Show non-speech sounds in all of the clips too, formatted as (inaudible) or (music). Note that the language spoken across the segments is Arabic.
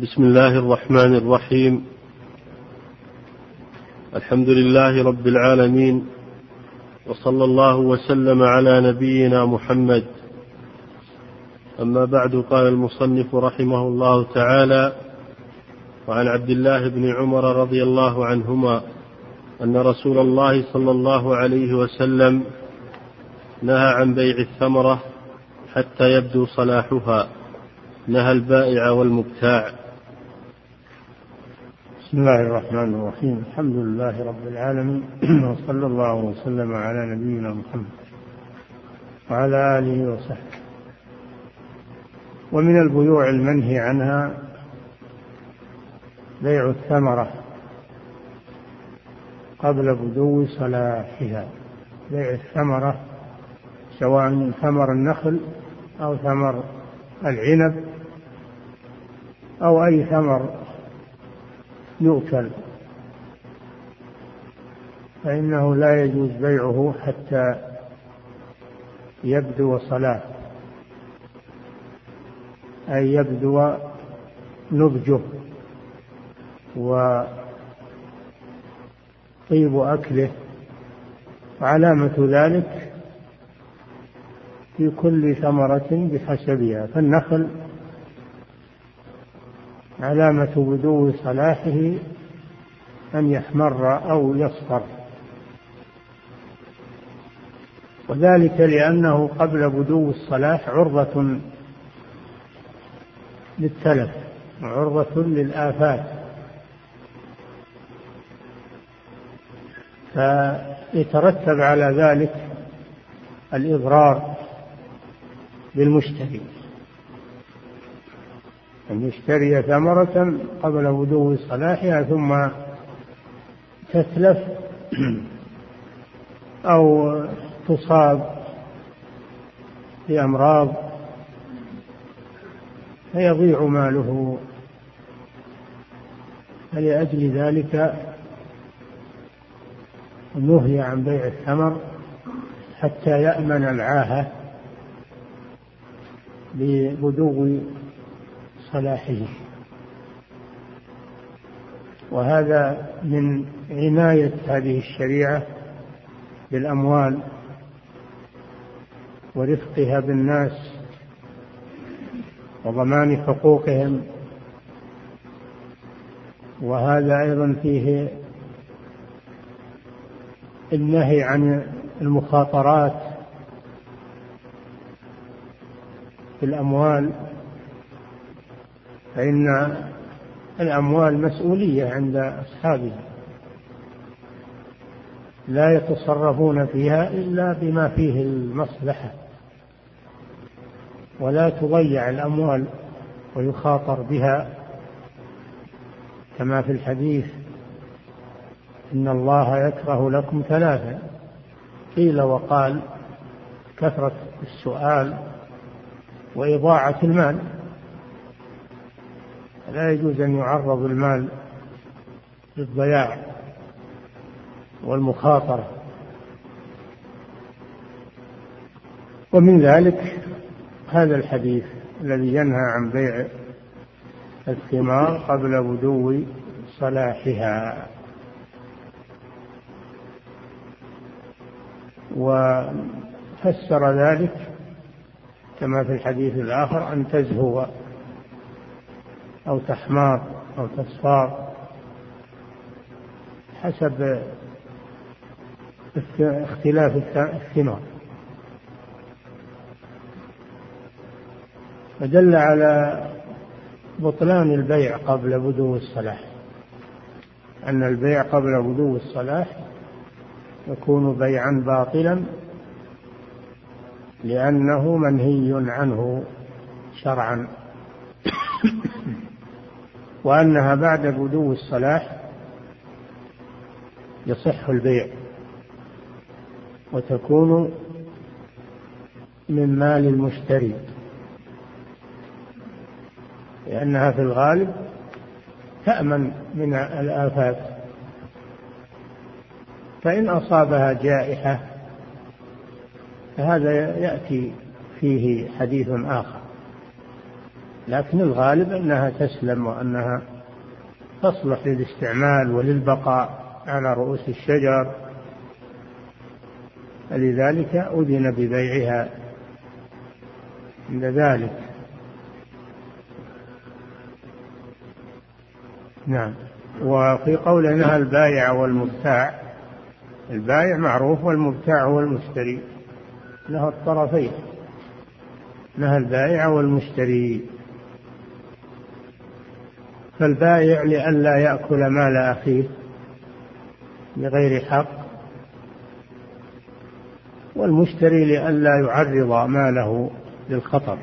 بسم الله الرحمن الرحيم. الحمد لله رب العالمين وصلى الله وسلم على نبينا محمد. أما بعد قال المصنف رحمه الله تعالى وعن عبد الله بن عمر رضي الله عنهما أن رسول الله صلى الله عليه وسلم نهى عن بيع الثمرة حتى يبدو صلاحها نهى البائع والمبتاع. بسم الله الرحمن الرحيم. الحمد لله رب العالمين. (clears throat) وصلى الله وسلم على نبينا محمد وعلى آله وصحبه. ومن البيوع المنهي عنها بيع الثمرة قبل بدو صلاحها. بيع الثمرة سواء ثمر النخل أو ثمر العنب أو أي ثمر يؤكل. فإنه لا يجوز بيعه حتى يبدو صلاة. أي يبدو نضجه. وطيب أكله. وعلامة ذلك في كل ثمرة بحسبها. فالنخل علامة بدو صلاحه أن يحمر أو يصفر. وذلك لأنه قبل بدو الصلاح عرضة للتلف وعرضة للآفات. فيترتب على ذلك الإضرار بالمشتري. أن يشتري ثمرة قبل بدو صلاحها ثم تتلف (clears throat) أو تصاب بأمراض فيضيع ماله. فلأجل ذلك نهي عن بيع الثمر حتى يأمن العاهة ببدو صلاحه. وهذا من عناية هذه الشريعة بالأموال ورفقها بالناس وضمان حقوقهم. وهذا أيضا فيه النهي عن المخاطرات في الأموال فإن الأموال مسؤولية عند أصحابها. لا يتصرفون فيها إلا بما فيه المصلحة. ولا تضيع الأموال ويخاطر بها. كما في الحديث إن الله يكره لكم ثلاثا قيل وقال كثرة السؤال وإضاعة المال. لا يجوز أن يعرض المال للضياع والمخاطرة. ومن ذلك هذا الحديث الذي ينهى عن بيع الثمار قبل بدو صلاحها. وفسر ذلك كما في الحديث الآخر أن تزهو أو تحمار أو تصفار حسب اختلاف الثمار. فدل على بطلان البيع قبل بدو الصلاح. أن البيع قبل بدو الصلاح يكون بيعا باطلا لأنه منهي عنه شرعا. وأنها بعد بدو الصلاح يصح البيع وتكون من مال المشتري لأنها في الغالب تأمن من الآفات. فإن أصابها جائحة فهذا يأتي فيه حديث آخر. لكن الغالب أنها تسلم وأنها تصلح للاستعمال وللبقاء على رؤوس الشجر. فلذلك أذن ببيعها عند ذلك. نعم. وفي قول نهى البائع والمبتاع. البائع معروف والمبتاع هو المشتري. له الطرفين. نهى البائع والمشتري. فالبائع لئلا يأكل مال أخيه بغير حق والمشتري لئلا يعرض ماله للخطر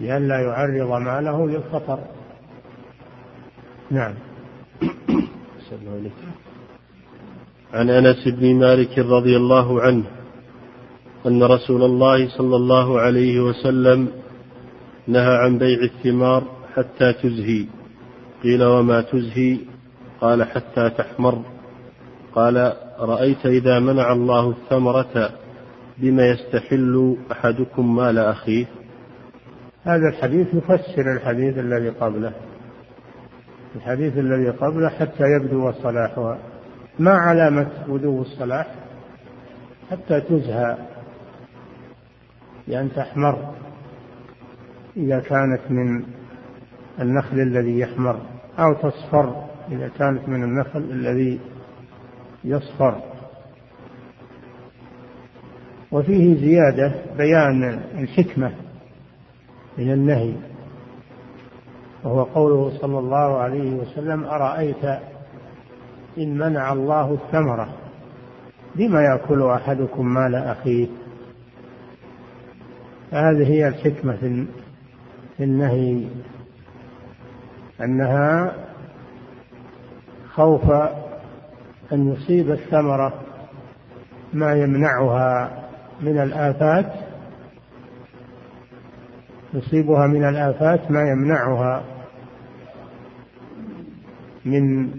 لئلا يعرض ماله للخطر. نعم. عن أنس بن مالك رضي الله عنه أن رسول الله صلى الله عليه وسلم نهى عن بيع الثمار حتى تزهي. قيل وما تزهي؟ قال حتى تحمر. قال رأيت إذا منع الله الثمرة بما يستحل أحدكم مال أخيه. هذا الحديث يفسر الحديث الذي قبله. الحديث الذي قبله حتى يبدو صلاحها ما علامة بدو الصلاح؟ حتى تزهى. لأن تحمر. إذا كانت من النخل الذي يحمر أو تصفر إذا كانت من النخل الذي يصفر. وفيه زيادة بيان الحكمة من النهي وهو قوله صلى الله عليه وسلم أرأيت إن منع الله الثمرة؟ بما يأكل أحدكم مال أخيه؟ هذه هي الحكمة في النهي. أنها خوف أن يصيب الثمرة ما يمنعها من الآفات يصيبها من الآفات ما يمنعها من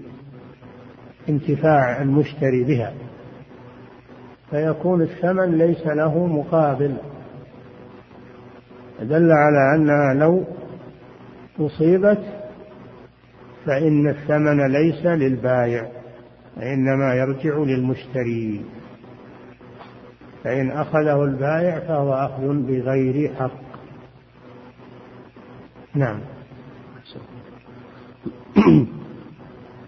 انتفاع المشتري بها. فيكون الثمن ليس له مقابل. دل على أنها لو أصيبت فإن الثمن ليس للبائع وإنما يرجع للمشتري. فإن أخذه البائع فهو أخذ بغير حق. نعم. (clears throat)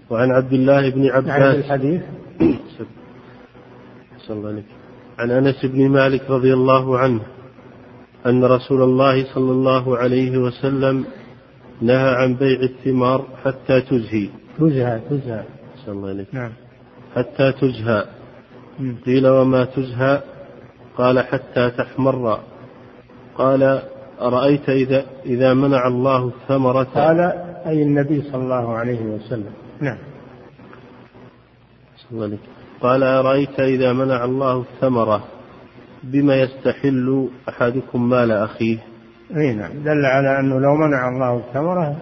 وعن عبد الله بن عباس. الحديث. (clears throat) صلى الله عليه عن أنس بن مالك رضي الله عنه أن رسول الله صلى الله عليه وسلم نهى عن بيع الثمار حتى تزهي. تزهى تزهى. الله نعم. حتى تزهى. قيل وما تزهى؟ قال حتى تحمر. قال أرأيت إذا إذا منع الله الثمرة؟ قال أي النبي صلى الله عليه وسلم. نعم. صلى الله عليه قال أرأيت إذا منع الله الثمرة؟ بما يستحل أحدكم مال أخيه؟ أي نعم. دل على أنه لو منع الله الثمرة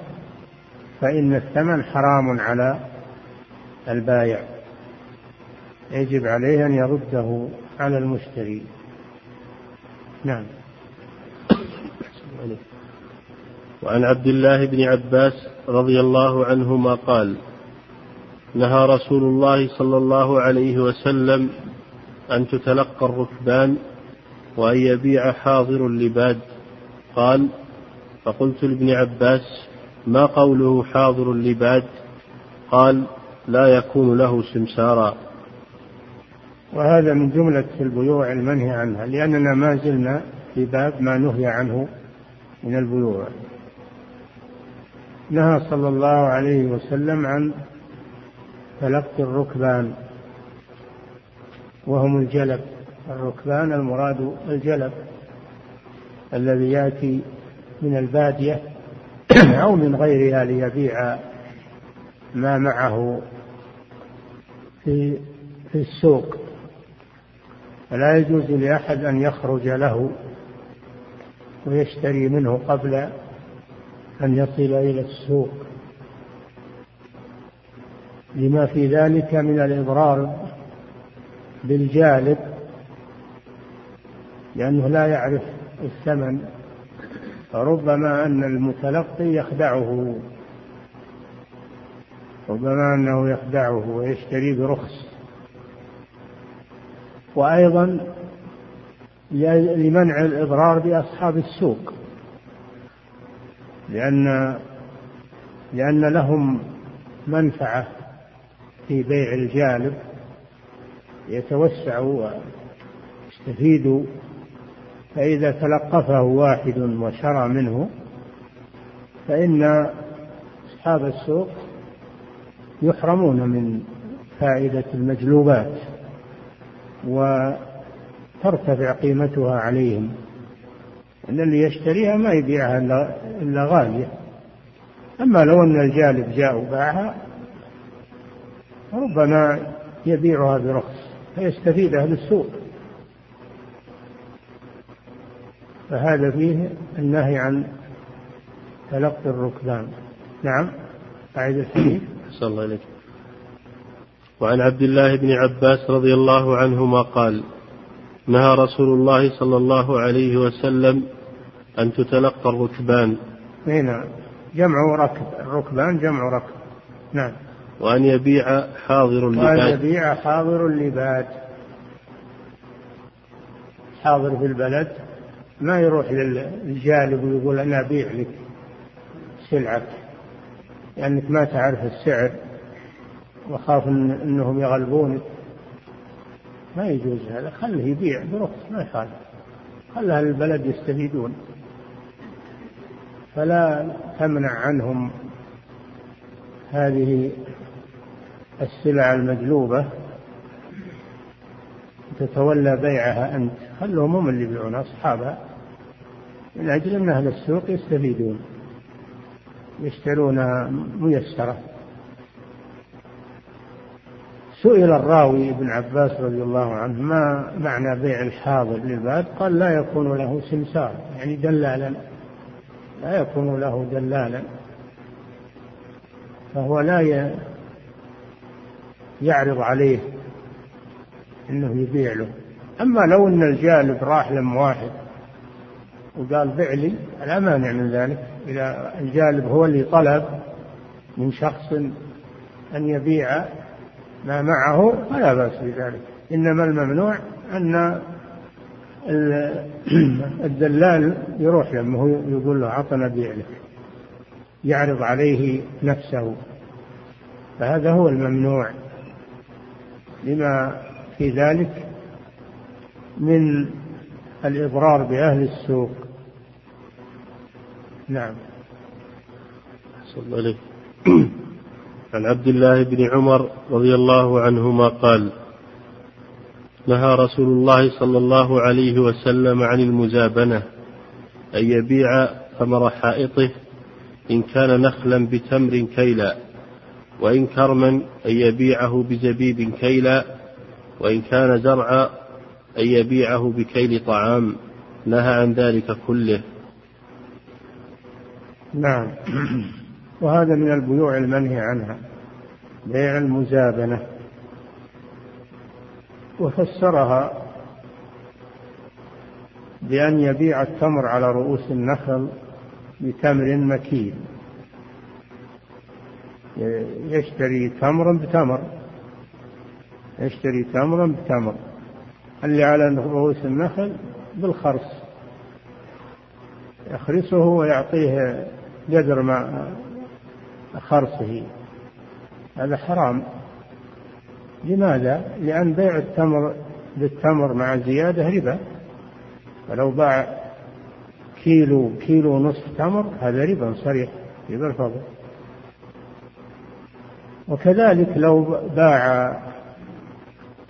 فإن الثمن حرام على البايع. يجب عليه أن يرده على المشتري. نعم. وعن عبد الله بن عباس رضي الله عنهما قال نهى رسول الله صلى الله عليه وسلم أن تتلقى الركبان وأن يبيع حاضر لباد قال فقلت لابن عباس ما قوله حاضر لباد قال لا يكون له سمسارا. وهذا من جملة البيوع المنهي عنها لأننا ما زلنا في باب ما نهي عنه من البيوع. نهى صلى الله عليه وسلم عن تلقي الركبان وهم الجلب. الركبان المراد الجلب. الذي يأتي من البادية أو من غيرها ليبيع ما معه في في السوق. فلا يجوز لأحد أن يخرج له ويشتري منه قبل أن يصل إلى السوق. لما في ذلك من الإضرار بالجالب لأنه لا يعرف الثمن فربما أن المتلقي يخدعه ربما أنه يخدعه ويشتري برخص. وأيضا لمنع الإضرار بأصحاب السوق لأن لأن لهم منفعة في بيع الجالب يتوسعوا ويستفيدوا فإذا تلقفه واحد وشرى منه فإن أصحاب السوق يحرمون من فائدة المجلوبات وترتفع قيمتها عليهم. أن اللي يشتريها ما يبيعها إلا غالية. أما لو أن الجالب جاء وباعها ربما يبيعها برخص فيستفيد أهل السوق. فهذا فيه النهي عن تلقي الركبان. نعم. أعد الحديث صلى الله عليه وعن عبد الله بن عباس رضي الله عنهما قال نهى رسول الله صلى الله عليه وسلم أن تتلقى الركبان. نعم. جمع ركب. الركبان جمع ركب. نعم. وأن يبيع حاضر اللباد وأن يبيع حاضر اللباد حاضر في البلد. ما يروح للجالب ويقول أنا أبيع لك سلعك لأنك ما تعرف السعر وخاف أنهم يغلبونك. ما يجوز هذا خله يبيع برخص ما يخالف. خل أهل البلد يستفيدون. فلا تمنع عنهم هذه السلع المجلوبة تتولى بيعها أنت. خلهم هم اللي يبيعون أصحابها من أجل أن أهل السوق يستفيدون يشترونها ميسرة. سئل الراوي ابن عباس رضي الله عنه ما معنى بيع الحاضر للباد قال لا يكون له سمسار يعني دلالا. لا يكون له دلالا. فهو لا يعرض عليه إنه يبيع له. أما لو أن الجالب راح لم واحد وقال بع لي لا مانع من ذلك. إذا الجالب هو اللي طلب من شخص أن يبيع ما معه فلا بأس بذلك. إنما الممنوع أن (clears throat) الدلال يروح لما هو يقول له عطنا بيع لك يعرض عليه نفسه. فهذا هو الممنوع. لما في ذلك من الإضرار بأهل السوق. نعم. صلى الله (clears throat) عن عبد الله بن عمر رضي الله عنهما قال نهى رسول الله صلى الله عليه وسلم عن المزابنة أن يبيع ثمر حائطه إن كان نخلا بتمر كيلا وإن كرما أن يبيعه بزبيب كيلا وإن كان زرعا أن يبيعه بكيل طعام. نهى عن ذلك كله. نعم. وهذا من البيوع المنهي عنها. بيع المزابنة. وفسرها بأن يبيع التمر على رؤوس النخل بتمر مكيل يشتري تمرا بتمر. يشتري تمرا بتمر. اللي على رؤوس النخل بالخرص. يخرسه ويعطيه قدر ما خرصه. هذا حرام. لماذا؟ لأن بيع التمر بالتمر مع زيادة ربا. فلو باع كيلو كيلو نصف تمر هذا ربا صريح ربا الفضل. وكذلك لو باع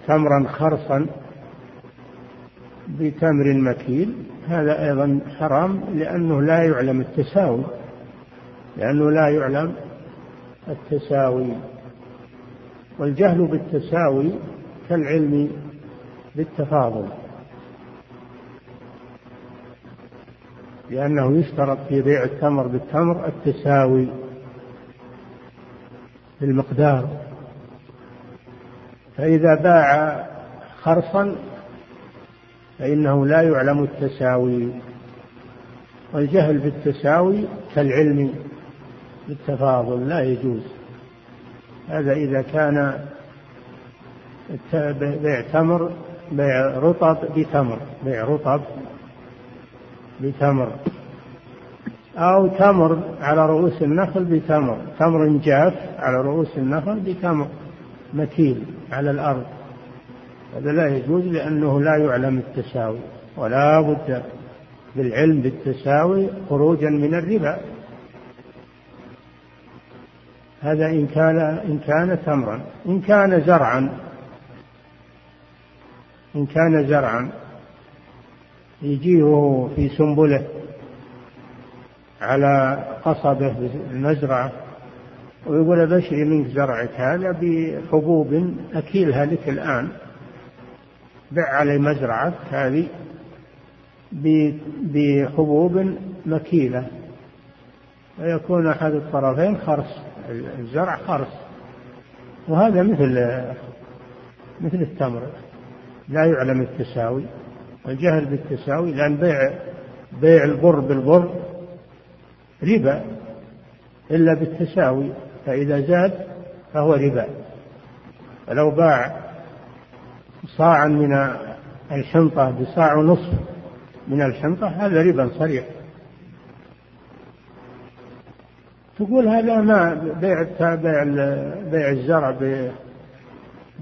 تمرا خرصا بتمر مكيل. هذا أيضا حرام لأنه لا يعلم التساوي. لأنه لا يعلم التساوي. والجهل بالتساوي كالعلم بالتفاضل. لأنه يشترط في بيع التمر بالتمر التساوي في المقدار. فإذا باع خرصا فإنه لا يعلم التساوي. والجهل بالتساوي كالعلم بالتفاضل لا يجوز. هذا إذا كان بيع تمر بيع رطب بتمر بيع رطب بتمر. أو تمر على رؤوس النخل بتمر تمر جاف على رؤوس النخل بتمر مكيل على الأرض. هذا لا يجوز لأنه لا يعلم التساوي ولا بد بالعلم بالتساوي خروجا من الربا. هذا إن كان إن كان تمرا إن كان زرعا إن كان زرعا يجيه في سنبلة على قصبه المزرعة ويقول بشري منك زرعك هذا بحبوب أكيلها لك الآن. بع علي مزرعة هذه بحبوب مكيلة. ويكون أحد الطرفين خرس الزرع خرس وهذا مثل مثل التمر. لا يعلم التساوي. الجهل بالتساوي لأن بيع بيع البر بالبر ربا إلا بالتساوي. فإذا زاد فهو ربا. فلو باع صاعا من الحنطة بصاع ونصف من الحنطة هذا ربا صريح. تقول هذا ما بيع بيع بيع الزرع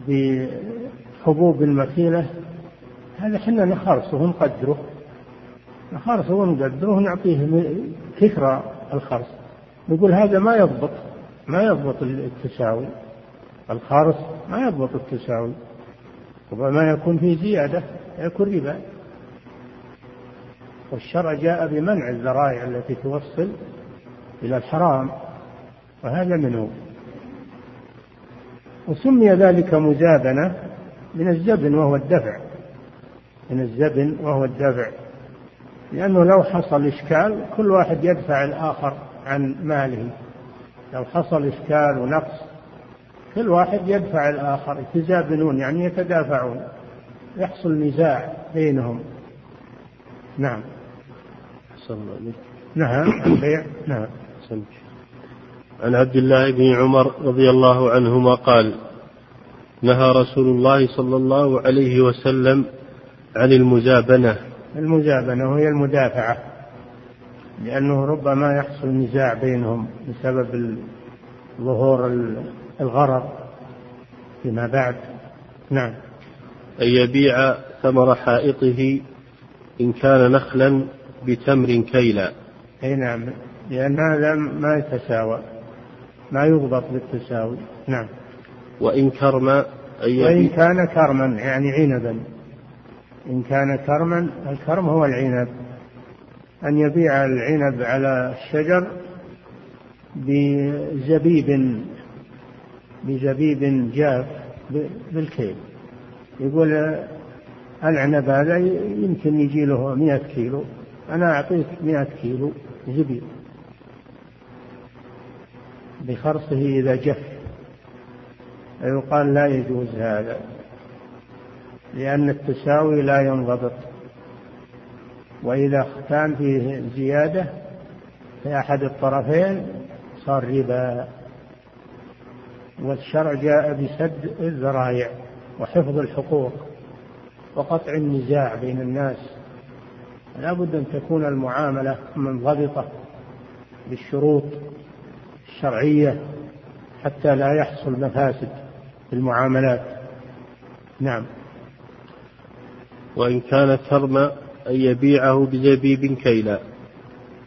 بحبوب المكيلة هذا حنا نخرصه ونقدره نخرصه ونقدره ونعطيه كثرة الخرص. نقول هذا ما يضبط ما يضبط التساوي. الخرص ما يضبط التساوي. ربما يكون فيه زيادة يكون ربا. والشرع جاء بمنع الذرائع التي توصل إلى الحرام وهذا منه وسمي ذلك مزابنة من الزبن وهو الدفع من الزبن وهو الدفع. لأنه لو حصل إشكال كل واحد يدفع الآخر عن ماله. لو حصل إشكال ونقص كل واحد يدفع الآخر يتزابنون يعني يتدافعون يحصل نزاع بينهم. نعم. نعم البيع. نعم. عن عبد الله بن عمر رضي الله عنهما قال نهى رسول الله صلى الله عليه وسلم عن المزابنة المزابنة وهي المدافعة لأنه ربما يحصل نزاع بينهم بسبب ظهور الغرض فيما بعد. نعم. أن يبيع ثمر حائطه إن كان نخلا بتمر كيلا. أي نعم. لأن هذا ما يتساوى ما يضبط بالتساوي. نعم. وإن كرم أي وإن كان كرما يعني عنبا. إن كان كرما الكرم هو العنب. أن يبيع العنب على الشجر بزبيب بزبيب جاف بالكيل. يقول العنب هذا يمكن يجي له مئة كيلو أنا أعطيك مئة كيلو زبيب بخرصه إذا جف. يقال لا يجوز هذا لأن التساوي لا ينضبط. وإذا كان فيه زيادة في أحد الطرفين صار ربا. والشرع جاء بسد الذرائع وحفظ الحقوق وقطع النزاع بين الناس. لا بد أن تكون المعاملة منضبطة بالشروط الشرعية حتى لا يحصل مفاسد في المعاملات. نعم. وإن كان كرم أن يبيعه بزبيب كيلا.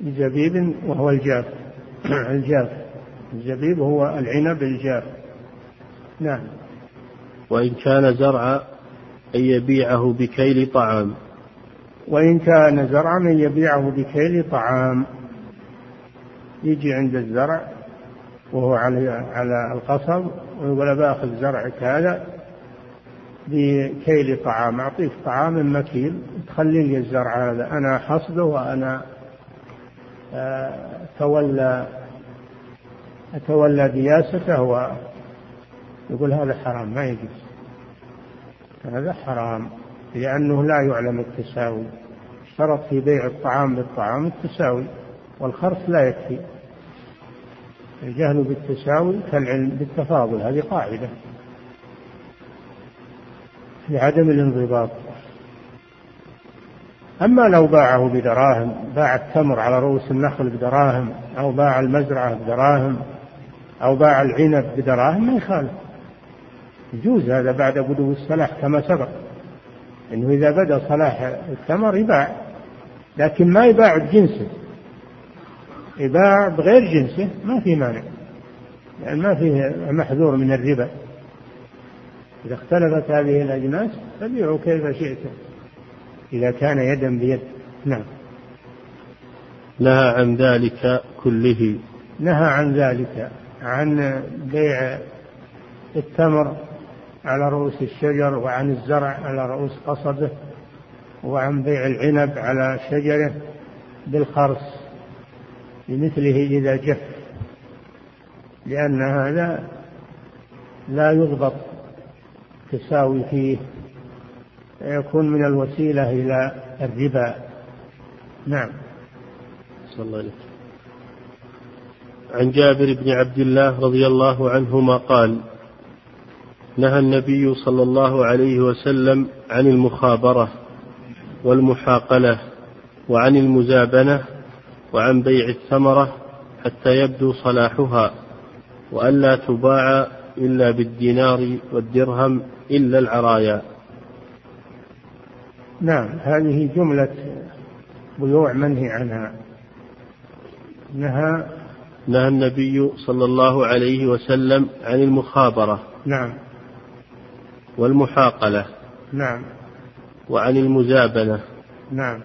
بزبيب وهو الجاف. (clears throat) الجاف. الزبيب هو العنب الجاف. نعم. وإن كان زرع أن يبيعه بكيل طعام. وإن كان زرعا أن يبيعه بكيل طعام. يجي عند الزرع وهو على على القصب ويقول باخذ زرعك هذا بكيل طعام. أعطيك طعام مكيل. تخلي لي الزرع هذا. أنا حصده وأنا أتولى أتولى دياسته يقول هذا حرام ما يجوز. هذا حرام لأنه لا يعلم التساوي. اشترط في بيع الطعام بالطعام التساوي والخرص لا يكفي. الجهل بالتساوي كالعلم بالتفاضل هذه قاعدة. لعدم الانضباط. أما لو باعه بدراهم باع التمر على رؤوس النخل بدراهم أو باع المزرعة بدراهم أو باع العنب بدراهم ما يخالف. يجوز هذا بعد بدو الصلاح كما سبق. إنه إذا بدأ صلاح الثمر يباع لكن ما يباع بجنسه. يباع بغير جنسه ما في مانع يعني ما فيه محذور من الربا. إذا اختلفت هذه الأجناس فبيعوا كيف شئتم إذا كان يدا بيد. نعم. نهى عن ذلك كله. نهى عن ذلك عن بيع التمر على رؤوس الشجر وعن الزرع على رؤوس قصبه وعن بيع العنب على شجره بالخرص لمثله إذا جف لأن هذا لا يضبط تساوي فيه يكون من الوسيلة إلى الربا. نعم. صلى الله عليه عن جابر بن عبد الله رضي الله عنهما قال نهى النبي صلى الله عليه وسلم عن المخابرة والمحاقلة وعن المزابنة وعن بيع الثمرة حتى يبدو صلاحها وألا تباع إلا بالدينار والدرهم إلا العرايا. نعم هذه جملة بيوع منهي عنها. نهى نهى النبي صلى الله عليه وسلم عن المخابرة. نعم. والمحاقلة. نعم. وعن المزابنة. نعم.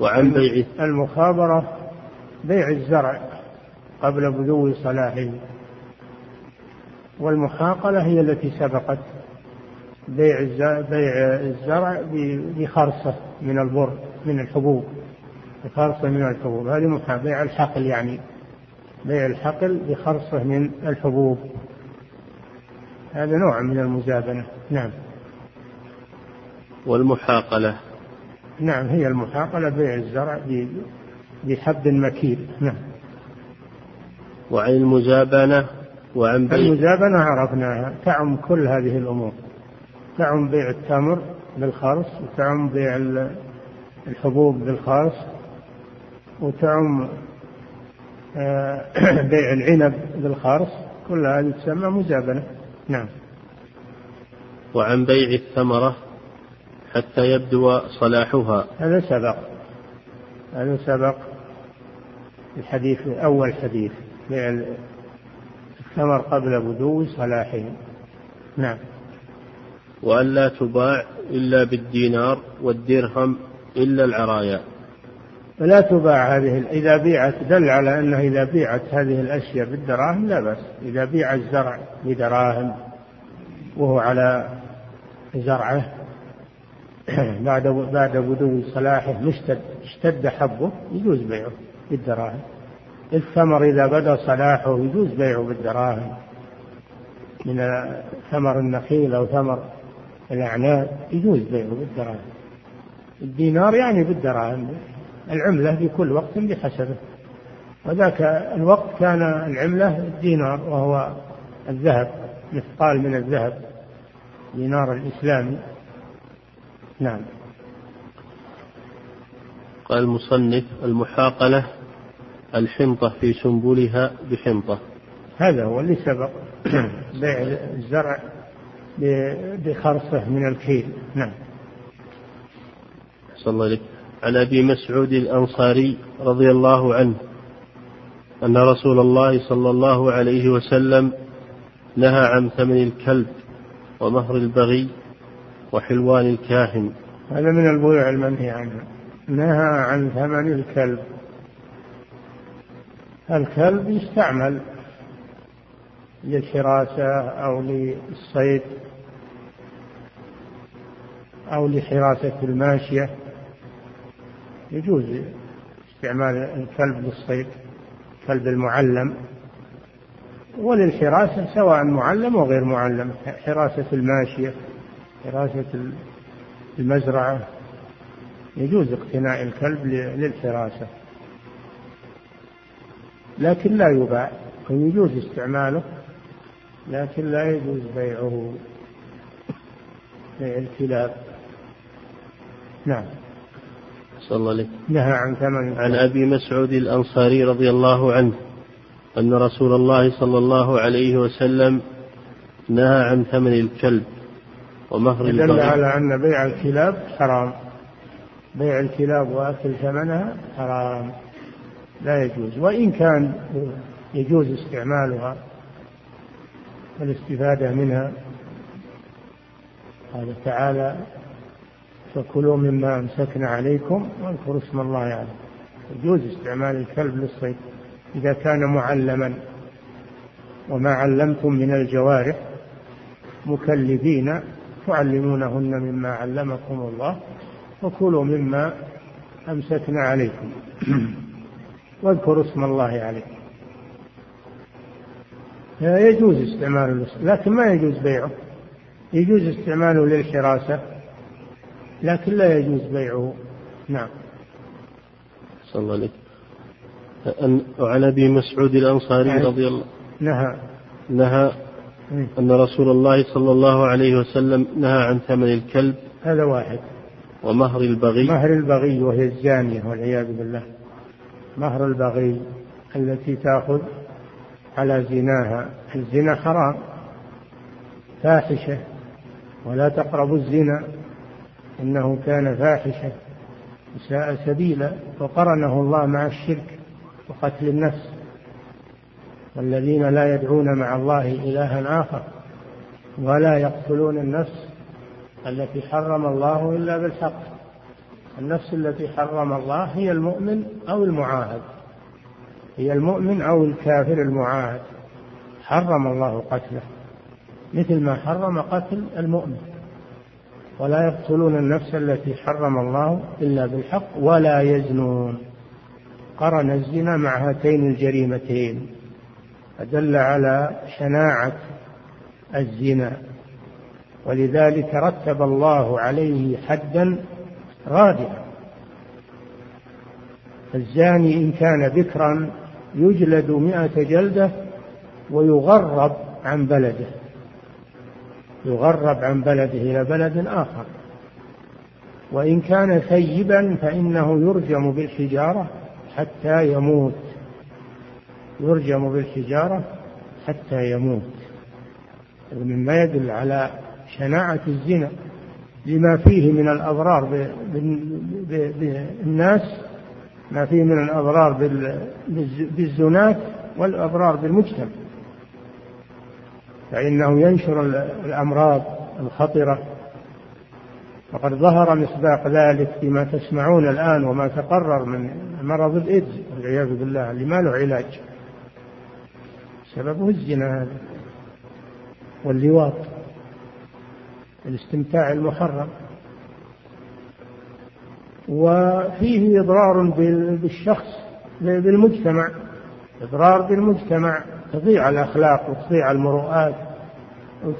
وعن بيع المخابرة بيع الزرع قبل بدو صلاحه. والمحاقلة هي التي سبقت بيع بيع الزرع بخرصة من البر من الحبوب. بخرصة من الحبوب. هذه بيع الحقل يعني. بيع الحقل بخرصة من الحبوب. هذا نوع من المزابنة نعم. والمحاقلة. نعم هي المحاقلة بيع الزرع بحد مكيل. نعم. وعن المزابنة وعن بيع المزابنة عرفناها. تعم كل هذه الأمور. تعم بيع التمر بالخرص وتعم بيع الحبوب بالخرص وتعم آه، (clears throat) بيع العنب بالخرص. كل هذه تسمى مزابنة. نعم. وعن بيع الثمرة حتى يبدو صلاحها. هذا سبق. هذا سبق الحديث أول حديث. بيع الثمر قبل بدو صلاحه نعم. وأن لا تباع إلا بالدينار والدرهم إلا العرايا. فلا تباع هذه إذا بيعت دل على أنه إذا بيعت هذه الأشياء بالدراهم لا بأس. إذا بيع الزرع بدراهم وهو على زرعه (clears throat) بعد بعد بدو صلاحه مشتد اشتد حبه يجوز بيعه بالدراهم. الثمر إذا بدا صلاحه يجوز بيعه بالدراهم. من ثمر النخيل أو ثمر الأعناب يجوز بيعه بالدراهم. الدينار يعني بالدراهم. العملة في كل وقت بحسبه. وذاك الوقت كان العملة الدينار وهو الذهب مثقال من الذهب دينار الإسلامي. نعم. قال المصنف المحاقلة الحنطة في سنبلها بحنطة. هذا هو اللي سبق. (coughs) بيع الزرع بخرصة من الكيل. نعم. صلى الله عليه عن أبي مسعود الأنصاري رضي الله عنه أن رسول الله صلى الله عليه وسلم نهى عن ثمن الكلب ومهر البغي وحلوان الكاهن. هذا من البيوع المنهي عنها نهى عن ثمن الكلب. الكلب يستعمل للحراسة أو للصيد أو لحراسة الماشية. يجوز استعمال الكلب للصيد الكلب المعلم وللحراسة سواء معلم أو غير معلم حراسة الماشية حراسة المزرعة. يجوز اقتناء الكلب للحراسة. لكن لا يباع ويجوز استعماله لكن لا يجوز بيعه بيع الكلاب. نعم. صلى الله عليه نهى عن ثمن. عن أبي مسعود الأنصاري رضي الله عنه أن رسول الله صلى الله عليه وسلم نهى عن ثمن الكلب ومهر دل على أن بيع الكلاب حرام. بيع الكلاب وأكل ثمنها حرام. لا يجوز. وإن كان يجوز استعمالها والاستفادة منها قال تعالى فكلوا مما أمسكنا عليكم واذكروا اسم الله عليه يجوز استعمال الكلب للصيد إذا كان معلما. وما علمتم من الجوارح مكلفين تعلمونهن مما علمكم الله وكلوا مما أمسكنا عليكم. واذكروا اسم الله عليه يجوز استعماله لكن ما يجوز بيعه. يجوز استعماله للحراسة. لكن لا يجوز بيعه. نعم. صلى الله عليه وعن أبي مسعود الأنصاري يعني رضي الله نهى. نهى أن رسول الله صلى الله عليه وسلم نهى عن ثمن الكلب هذا واحد. ومهر البغي. مهر البغي وهي الزانية والعياذ بالله. مهر البغي التي تأخذ على زناها. الزنا حرام. فاحشة. ولا تقربوا الزنا. إنه كان فاحشة وساء سبيلا وقرنه الله مع الشرك وقتل النفس. والذين لا يدعون مع الله إلها آخر ولا يقتلون النفس التي حرم الله إلا بالحق. النفس التي حرم الله هي المؤمن أو المعاهد. هي المؤمن أو الكافر المعاهد. حرم الله قتله. مثل ما حرم قتل المؤمن. ولا يقتلون النفس التي حرم الله إلا بالحق ولا يزنون. قرن الزنا مع هاتين الجريمتين. فدل على شناعة الزنا. ولذلك رتب الله عليه حدا رادعا. الزاني إن كان بكرا يجلد مئة جلدة ويغرب عن بلده. يغرب عن بلده إلى بلد آخر. وإن كان ثيبا فإنه يرجم بالحجارة حتى يموت. يرجم بالحجارة حتى يموت. مما يدل على شناعة الزنا لما فيه من الأضرار بالناس ما فيه من الأضرار بالزناة والأضرار بالمجتمع. فإنه ينشر الأمراض الخطرة. وقد ظهر مصداق ذلك فيما تسمعون الآن وما تقرر من مرض الإيدز والعياذ بالله اللي ما له علاج. سببه الزنا هذا واللواط الاستمتاع المحرم. وفيه إضرار بالشخص بالمجتمع إضرار بالمجتمع. تضيع الأخلاق وتضيع المروءات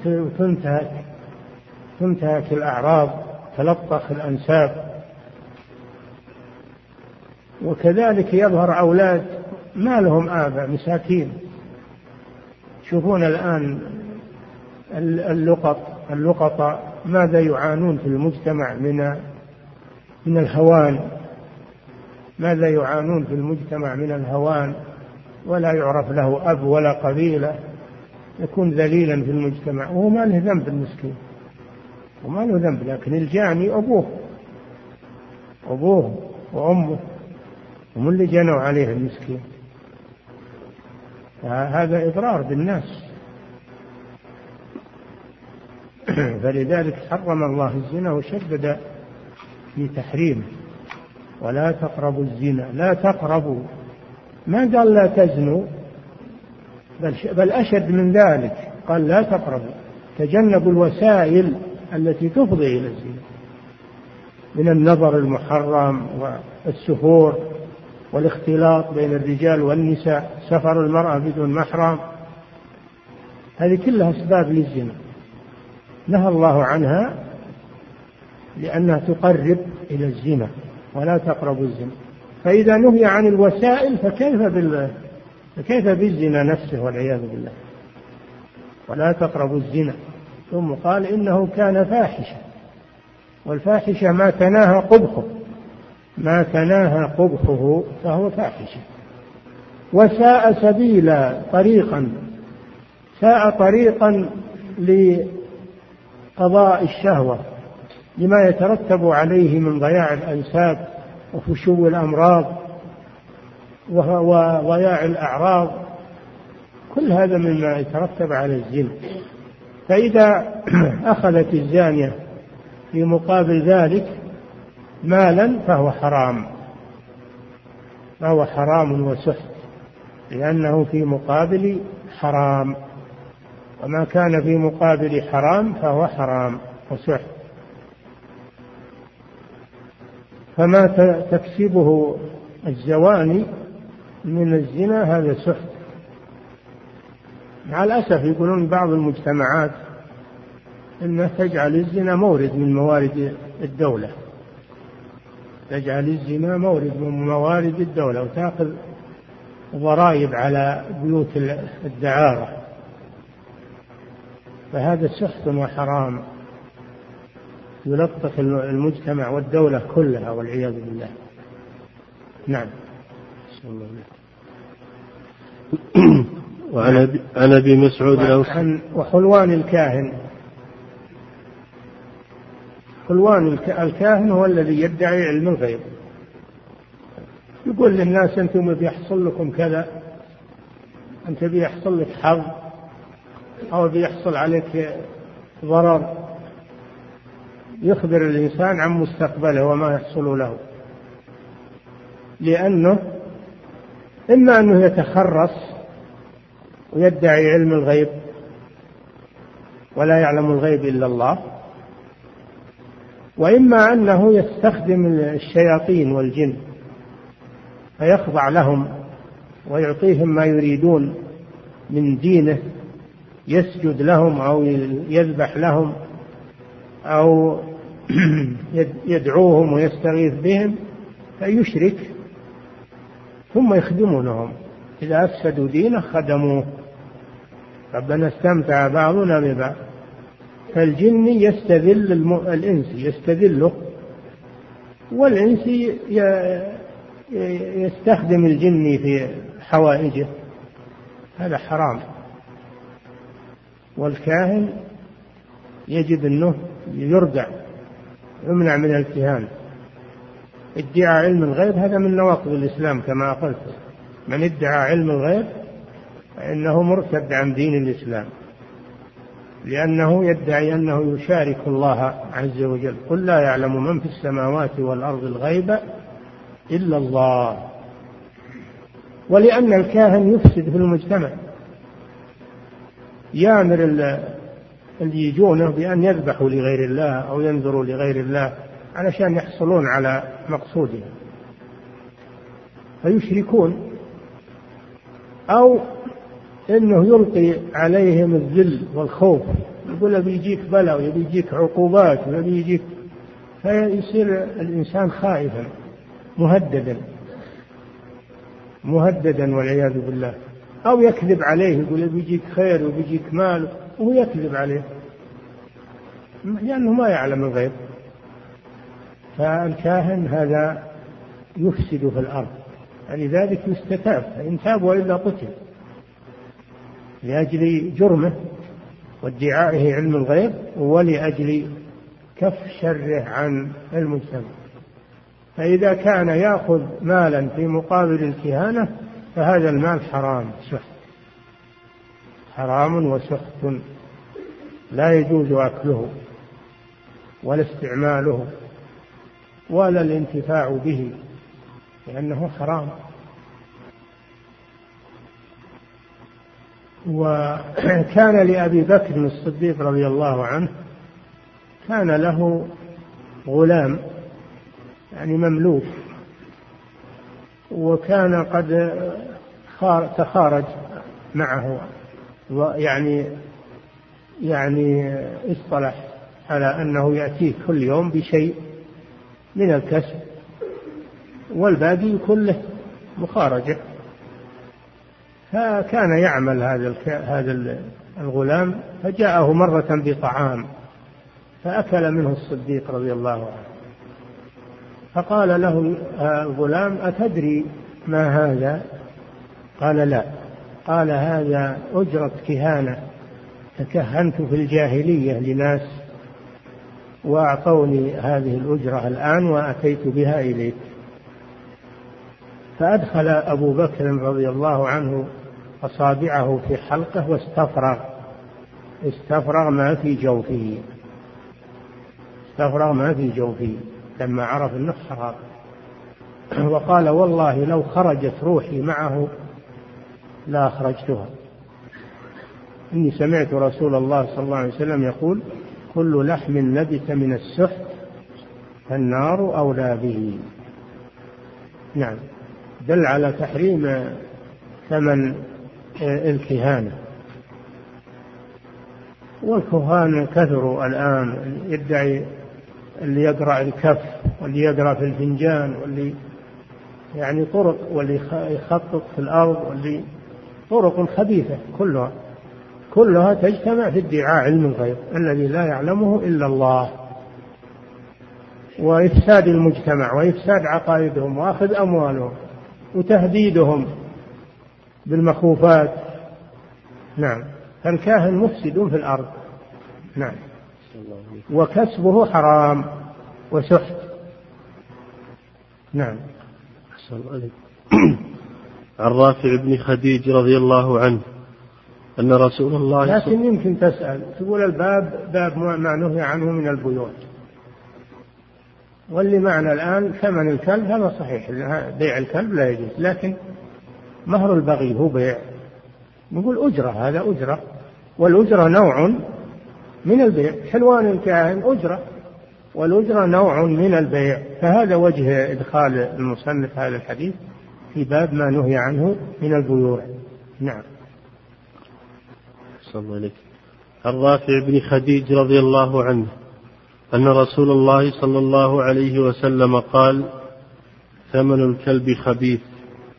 وتنتهك. تنتهك الأعراض تلطخ الأنساب. وكذلك يظهر أولاد ما لهم آباء مساكين. تشوفون الآن اللقط اللقطاء ماذا يعانون في المجتمع من من الهوان. ماذا يعانون في المجتمع من الهوان. ولا يعرف له أب ولا قبيلة يكون ذليلا في المجتمع. وهو ما له ذنب المسكين. وما له ذنب لكن الجاني أبوه. أبوه وأمه. هم اللي جنوا عليه المسكين. هذا إضرار بالناس. (clears throat) فلذلك حرم الله الزنا وشدد في تحريمه. ولا تقربوا الزنا. لا تقربوا. ما قال لا تزنوا بل, بل أشد من ذلك. قال لا تقربوا تجنبوا الوسائل التي تفضي إلى الزنا من النظر المحرم والسفور والاختلاط بين الرجال والنساء سفر المرأة بدون محرم. هذه كلها أسباب للزنا. نهى الله عنها لأنها تقرب إلى الزنا ولا تقربوا الزنا. فإذا نهي عن الوسائل فكيف بال فكيف بالزنا نفسه والعياذ بالله؟ ولا تقربوا الزنا. ثم قال إنه كان فاحشة. والفاحشة ما تناهى قبحه. ما تناهى قبحه فهو فاحشة. وساء سبيلا طريقا. ساء طريقا لقضاء الشهوة لما يترتب عليه من ضياع الأنساب وفشو الأمراض وضياع الأعراض كل هذا مما يترتب على الزنا فإذا (clears throat) أخذت الزانية في مقابل ذلك مالا فهو حرام. فهو حرام وسحت لأنه في مقابل حرام. وما كان في مقابل حرام فهو حرام وسحت. فما تكسبه الزواني من الزنا هذا سحت. مع الأسف يقولون بعض المجتمعات أنها تجعل الزنا مورد من موارد الدولة. تجعل الزنا مورد من موارد الدولة وتأخذ ضرائب على بيوت الدعارة. فهذا سحت وحرام. يلطخ المجتمع والدولة كلها والعياذ بالله. نعم. وعن عن أبي مسعود وحلوان الكاهن. حلوان الكاهن هو الذي يدعي علم الغيب. يقول للناس أنتم بيحصل لكم كذا أنت بيحصل لك حظ أو بيحصل عليك ضرر. يخبر الإنسان عن مستقبله وما يحصل له. لأنه إما أنه يتخرص ويدعي علم الغيب ولا يعلم الغيب إلا الله وإما أنه يستخدم الشياطين والجن فيخضع لهم ويعطيهم ما يريدون من دينه يسجد لهم أو يذبح لهم أو (clears throat) يدعوهم ويستغيث بهم فيشرك. ثم يخدمونهم. إذا أفسدوا دينه خدموه. ربنا استمتع بعضنا ببعض. فالجن يستذل الإنس يستذله. والإنس يستخدم الجن في حوائجه. هذا حرام. والكاهن يجب أنه يردع يمنع من الكهانة ادعاء علم الغيب هذا من نواقض الإسلام كما قلت. من ادعى علم الغيب فإنه مرتد عن دين الإسلام. لأنه يدعي أنه يشارك الله عز وجل. قل لا يعلم من في السماوات والأرض الغيب إلا الله. ولأن الكاهن يفسد في المجتمع. يامر اللي يجونه بأن يذبحوا لغير الله أو ينذروا لغير الله علشان يحصلون على مقصودهم فيشركون. أو إنه يلقي عليهم الذل والخوف. يقول له بيجيك بلاء ويبي يجيك عقوبات ويبي يجيك فيصير الإنسان خائفا مهددا. مهددا والعياذ بالله. أو يكذب عليه يقول بيجيك خير وبيجيك مال. وهو يكذب عليه. لأنه ما يعلم الغيب. فالكاهن هذا يفسد في الأرض. لذلك يستتاب. فإن تاب وإلا قتل. لأجل جرمه وادعائه علم الغيب ولأجل كف شره عن المجتمع. فإذا كان يأخذ مالا في مقابل الكهانة فهذا المال حرام سحت حرام وسحت. لا يجوز أكله ولا استعماله ولا الانتفاع به لأنه حرام. وكان لأبي بكر الصديق رضي الله عنه كان له غلام يعني مملوك وكان قد تخارج معه. يعني يعني اصطلح على أنه ياتيه كل يوم بشيء من الكسب والباقي كله مخارجة. فكان يعمل هذا هذا الغلام فجاءه مرة بطعام فأكل منه الصديق رضي الله عنه. فقال له الغلام أتدري ما هذا؟ قال لا. قال هذا أجرة كهانة تكهنت في الجاهلية لناس وأعطوني هذه الأجرة الآن وأتيت بها إليك. فأدخل أبو بكر رضي الله عنه أصابعه في حلقة واستفرغ استفرغ ما في جوفه استفرغ ما في جوفه لما عرف إنه حرام. وقال والله لو خرجت روحي معه لا أخرجتها. إني سمعت رسول الله صلى الله عليه وسلم يقول كل لحم نبت من السحت فالنار أولى به. نعم. دل على تحريم ثمن الكهانة. والكهان كثروا الآن يدعي اللي يقرأ الكف واللي يقرأ في الفنجان واللي يعني طرق واللي يخطط في الأرض واللي طرق خبيثة كلها كلها تجتمع في ادعاء علم الغيب الذي لا يعلمه إلا الله. وإفساد المجتمع وإفساد عقائدهم وأخذ أموالهم وتهديدهم بالمخوفات. نعم. فالكاهن مفسد في الأرض. نعم. وكسبه حرام وسحت. نعم. عن رافع بن خديج رضي الله عنه أن رسول الله لكن يمكن تسأل تقول الباب باب ما نهي عنه من البيوت. واللي معنا الآن ثمن الكلب هذا صحيح بيع الكلب لا يجوز لكن مهر البغي هو بيع. نقول أجرة هذا أجرة. والأجرة نوع من البيع. حلوان الكاهن أجرة. والأجرة نوع من البيع. فهذا وجه إدخال المصنف هذا الحديث. في باب ما نهي عنه من البيوع. نعم. صلى الله عليه الرافع بن خديج رضي الله عنه أن رسول الله صلى الله عليه وسلم قال ثمن الكلب خبيث.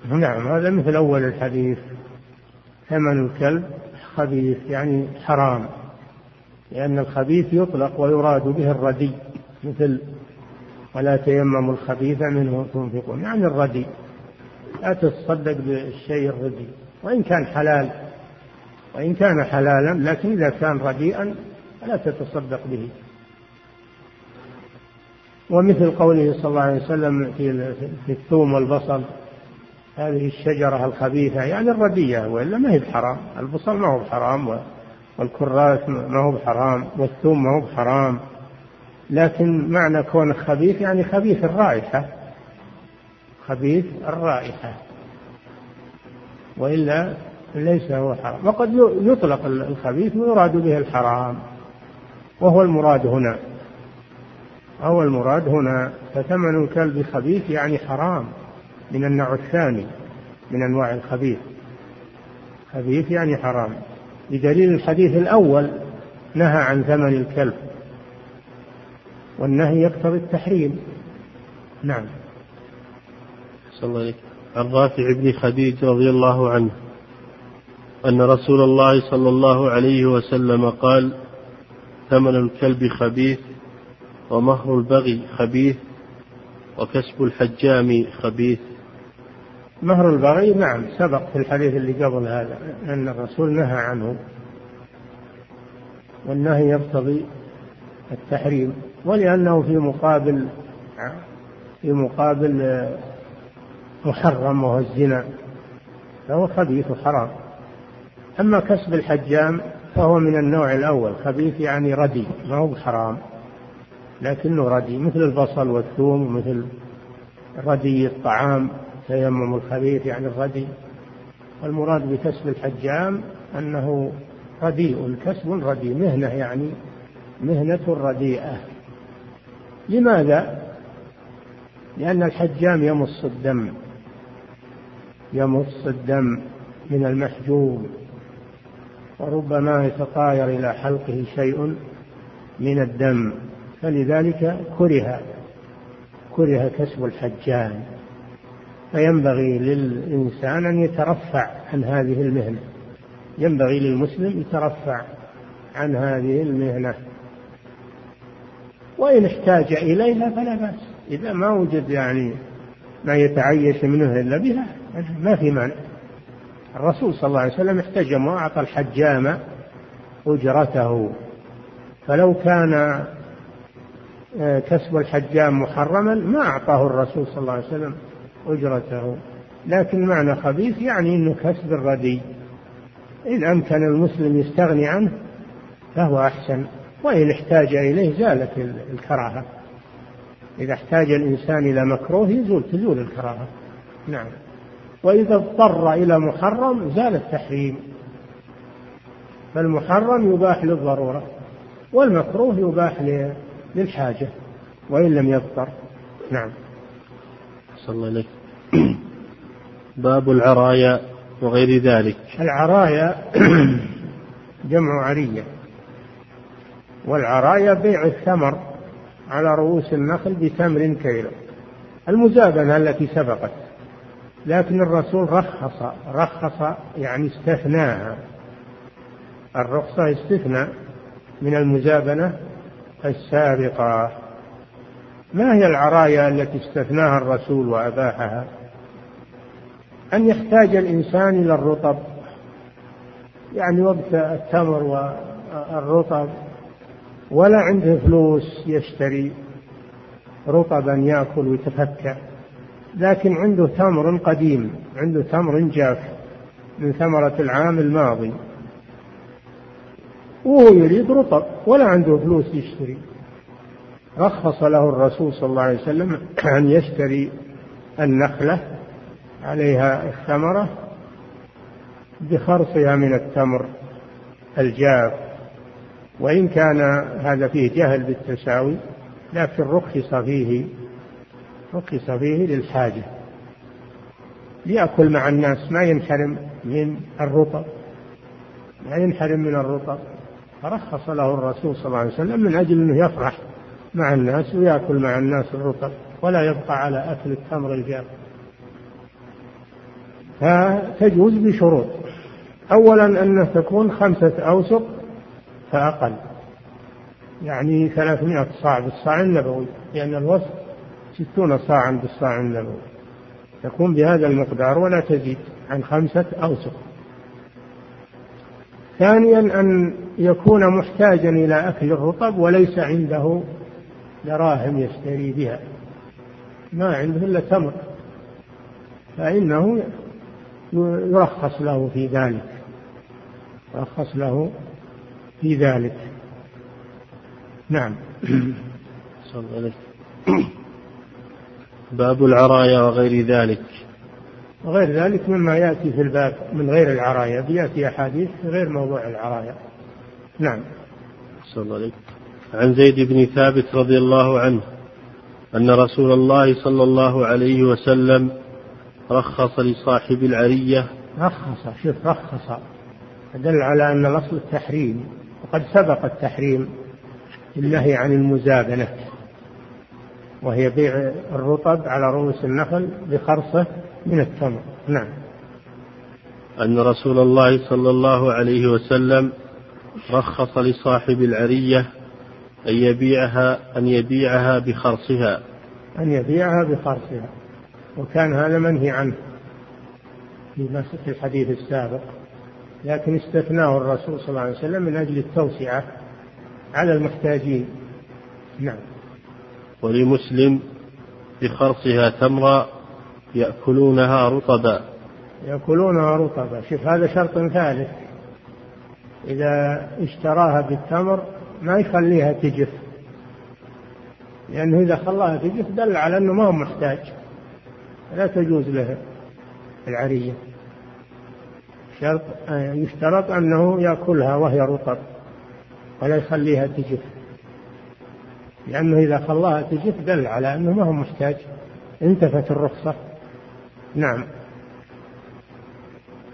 نعم هذا مثل أول الحديث. ثمن الكلب خبيث يعني حرام لأن الخبيث يطلق ويراد به الردي مثل ولا تيمموا الخبيث منه تنفقون يعني الردي. لا تتصدق بالشيء الردي. وإن كان حلال وإن كان حلالا لكن إذا كان رديئا فلا تتصدق به. ومثل قوله صلى الله عليه وسلم في الثوم والبصل هذه الشجرة الخبيثة يعني الردية وإلا ما هي بحرام. البصل ما هو بحرام والكراث ما هو بحرام والثوم ما هو بحرام. لكن معنى كونه خبيث يعني خبيث الرائحة. خبيث الرائحة. وإلا ليس هو حرام. وقد يطلق الخبيث ويراد به الحرام. وهو المراد هنا. هو المراد هنا فثمن الكلب خبيث يعني حرام من النوع الثاني من أنواع الخبيث. خبيث يعني حرام. بدليل الحديث الأول نهى عن ثمن الكلب. والنهي يقتضي التحريم. نعم. صلى الله عليه عن رافع بن خديج رضي الله عنه أن رسول الله صلى الله عليه وسلم قال ثمن الكلب خبيث ومهر البغي خبيث وكسب الحجام خبيث. مهر البغي نعم سبق في الحديث اللي قبل هذا أن الرسول نهى عنه. والنهي يقتضي التحريم ولأنه في مقابل في مقابل محرم وهو الزنا فهو خبيث وحرام أما كسب الحجام فهو من النوع الأول خبيث يعني ردي ما هو بحرام. لكنه ردي مثل البصل والثوم ومثل ردي الطعام تيمم الخبيث يعني الردي. والمراد بكسب الحجام أنه رديء كسب رديء مهنة يعني مهنة رديئة. لماذا؟ لأن الحجام يمص الدم. يمص الدم من المحجوم وربما يتطاير إلى حلقه شيء من الدم فلذلك كره وكره كسب الحجان. فينبغي للإنسان أن يترفع عن هذه المهنة ينبغي للمسلم يترفع عن هذه المهنة. وإن احتاج إليها فلا بأس إذا ما وجد يعني ما يتعيش منه إلا بها. ما في مانع الرسول صلى الله عليه وسلم احتجم وأعطى الحجام أجرته. فلو كان آه، كسب الحجام محرما ما أعطاه الرسول صلى الله عليه وسلم أجرته. لكن معنى خبيث يعني أنه كسب الردي. إن أمكن المسلم يستغني عنه فهو أحسن. وإن احتاج إليه زالت الكراهة. إذا احتاج الإنسان إلى مكروه يزول تزول الكراهة. نعم. وإذا اضطر إلى محرم زال التحريم. فالمحرم يباح للضرورة والمكروه يباح للحاجة وإن لم يضطر. نعم. صلى الله باب العرايا وغير ذلك. العرايا (clears throat) جمع عرية. والعرايا بيع الثمر على رؤوس النخل بتمر كيلو. المزابنة التي سبقت. لكن الرسول رخص رخص يعني استثناها الرخصة استثناء من المزابنة السابقة. ما هي العرايا التي استثناها الرسول وأباحها؟ أن يحتاج الإنسان إلى الرطب. يعني وقت التمر والرطب ولا عنده فلوس يشتري رطبا يأكل ويتفكى. لكن عنده تمر قديم عنده تمر جاف من ثمرة العام الماضي. وهو يريد رطب ولا عنده فلوس يشتري. رخص له الرسول صلى الله عليه وسلم (clears throat) أن يشتري النخلة عليها الثمرة بخرصها من التمر الجاف. وإن كان هذا فيه جهل بالتساوي لكن رخص فيه رخص فيه للحاجة. يأكل مع الناس ما ينحرم من الرطب. ما ينحرم من الرطب. فرخص له الرسول صلى الله عليه وسلم من أجل أنه يفرح مع الناس ويأكل مع الناس الرطب ولا يبقى على أكل التمر الجاف فتجوز بشروط. أولا أنها تكون خمسة أوسق فأقل. يعني ثلاثمائة صاع بالصاع النبوي لأن الوسط ستون صاعا بالصاع النبوي تكون بهذا المقدار ولا تزيد عن خمسة أوسق ثانيا أن يكون محتاجا إلى أكل الرطب وليس عنده دراهم يشتري بها. ما عنده إلا تمر. فإنه يرخص له في ذلك. يرخص له في ذلك. نعم. باب العرايا وغير ذلك. وغير ذلك مما يأتي في الباب من غير العرايا بيأتي أحاديث غير موضوع العرايا. نعم. صلى الله عليه عن زيد بن ثابت رضي الله عنه أن رسول الله صلى الله عليه وسلم رخص لصاحب العرية. رخص شوف رخص. دل على أن الأصل التحريم وقد سبق التحريم النهي عن المزابنة وهي بيع الرطب على رؤوس النخل بخرصة من التمر. نعم. أن رسول الله صلى الله عليه وسلم رخص لصاحب العرية أن يبيعها أن يبيعها بخرصها. أن يبيعها بخرصها. وكان هذا منهي عنه في الحديث السابق. لكن استثناه الرسول صلى الله عليه وسلم من أجل التوسعة على المحتاجين. نعم. ولمسلم بخرصها تمرا يأكلونها رطبا. يأكلونها رطبا. شوف هذا شرط ثالث. إذا اشتراها بالتمر ما يخليها تجف. لأنه إذا خلاها تجف دل على أنه ما هو محتاج. لا تجوز له العرية. شرط يشترط أنه يأكلها وهي رطب ولا يخليها تجف. لأنه إذا خلاها تجف دل على أنه ما هو محتاج. انتفت الرخصة. نعم.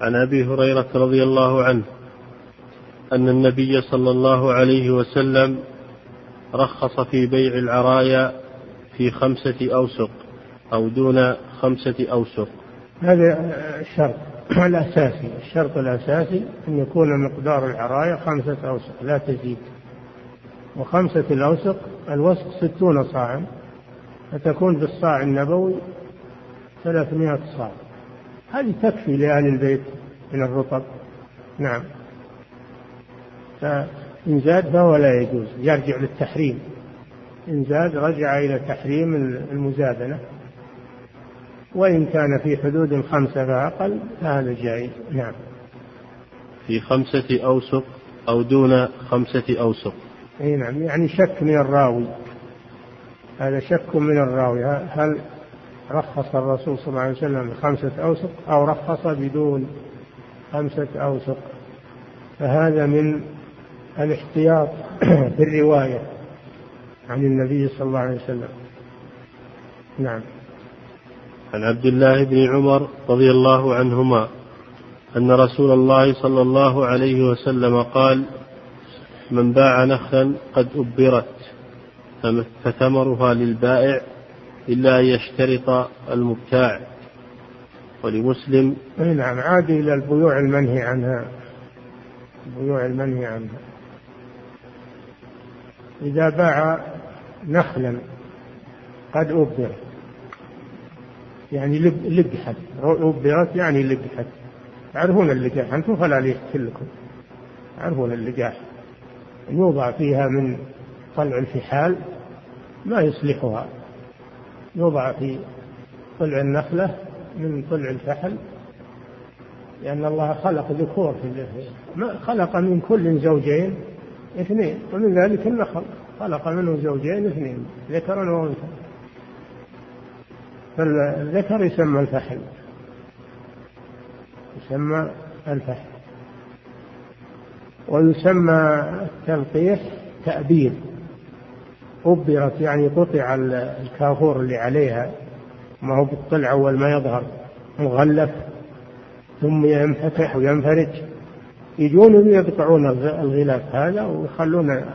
عن أبي هريرة رضي الله عنه أن النبي صلى الله عليه وسلم رخص في بيع العرايا في خمسة أوسق أو دون خمسة أوسق. هذا الشرط الأساسي. الشرط الأساسي أن يكون مقدار العراية خمسة أوسق لا تزيد. وخمسة الأوسق الوسق ستون صاعا فتكون بالصاع النبوي ثلاثمائة صاع. هذه تكفي لأهل البيت من الرطب. نعم. فإن زاد فهو لا يجوز يرجع للتحريم. إن زاد رجع إلى تحريم المزادنة. وإن كان في حدود خمسة فأقل فهذا جائز. نعم. في خمسة أوسق أو دون خمسة أوسق. أي نعم يعني شك من الراوي. هذا شك من الراوي. هل رخص الرسول صلى الله عليه وسلم بخمسة أوسق أو رخص بدون خمسة أوسق؟ فهذا من الاحتياط (clears throat) في الرواية عن النبي صلى الله عليه وسلم. نعم. عن عبد الله بن عمر رضي الله عنهما أن رسول الله صلى الله عليه وسلم قال من باع نخلا قد أبرت فثمرها للبائع إلا أن يشترط المبتاع. ولمسلم نعم عاد إلى البيوع المنهي عنها البيوع المنهي عنها. إذا باع نخلا قد أبر يعني لقحت أبرت يعني لقحت تعرفون اللقاح أنتم فلا يحكي لكم. تعرفون اللقاح يوضع فيها من طلع الفحال ما يصلحها يوضع في طلع النخلة من طلع الفحل لأن الله خلق ذكور في ما خلق من كل زوجين اثنين ومن ذلك النخل. خلق منه زوجين اثنين ذكرا وأنثى. فالذكر يسمى الفحل يسمى الفحل. ويسمى التلقيح تأبير أبرت يعني قطع الكافور اللي عليها ما هو بالطلع أول ما يظهر مغلف ثم ينفتح وينفرج. يجون يقطعون الغلاف هذا ويخلون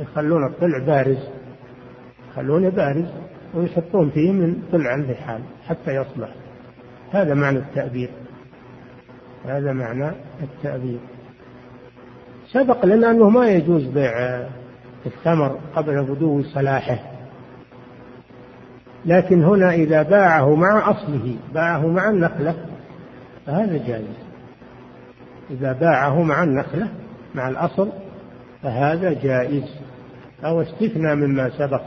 يخلون الطلع بارز. يخلونه بارز ويحطون فيه من طلع الفحال حتى يصلح هذا معنى التأبير هذا معنى التأبير سبق لنا أنه ما يجوز بيع الثمر قبل بدو صلاحه. لكن هنا إذا باعه مع أصله باعه مع النخلة فهذا جائز. إذا باعه مع النخلة مع الأصل فهذا جائز. أو استثنى مما سبق.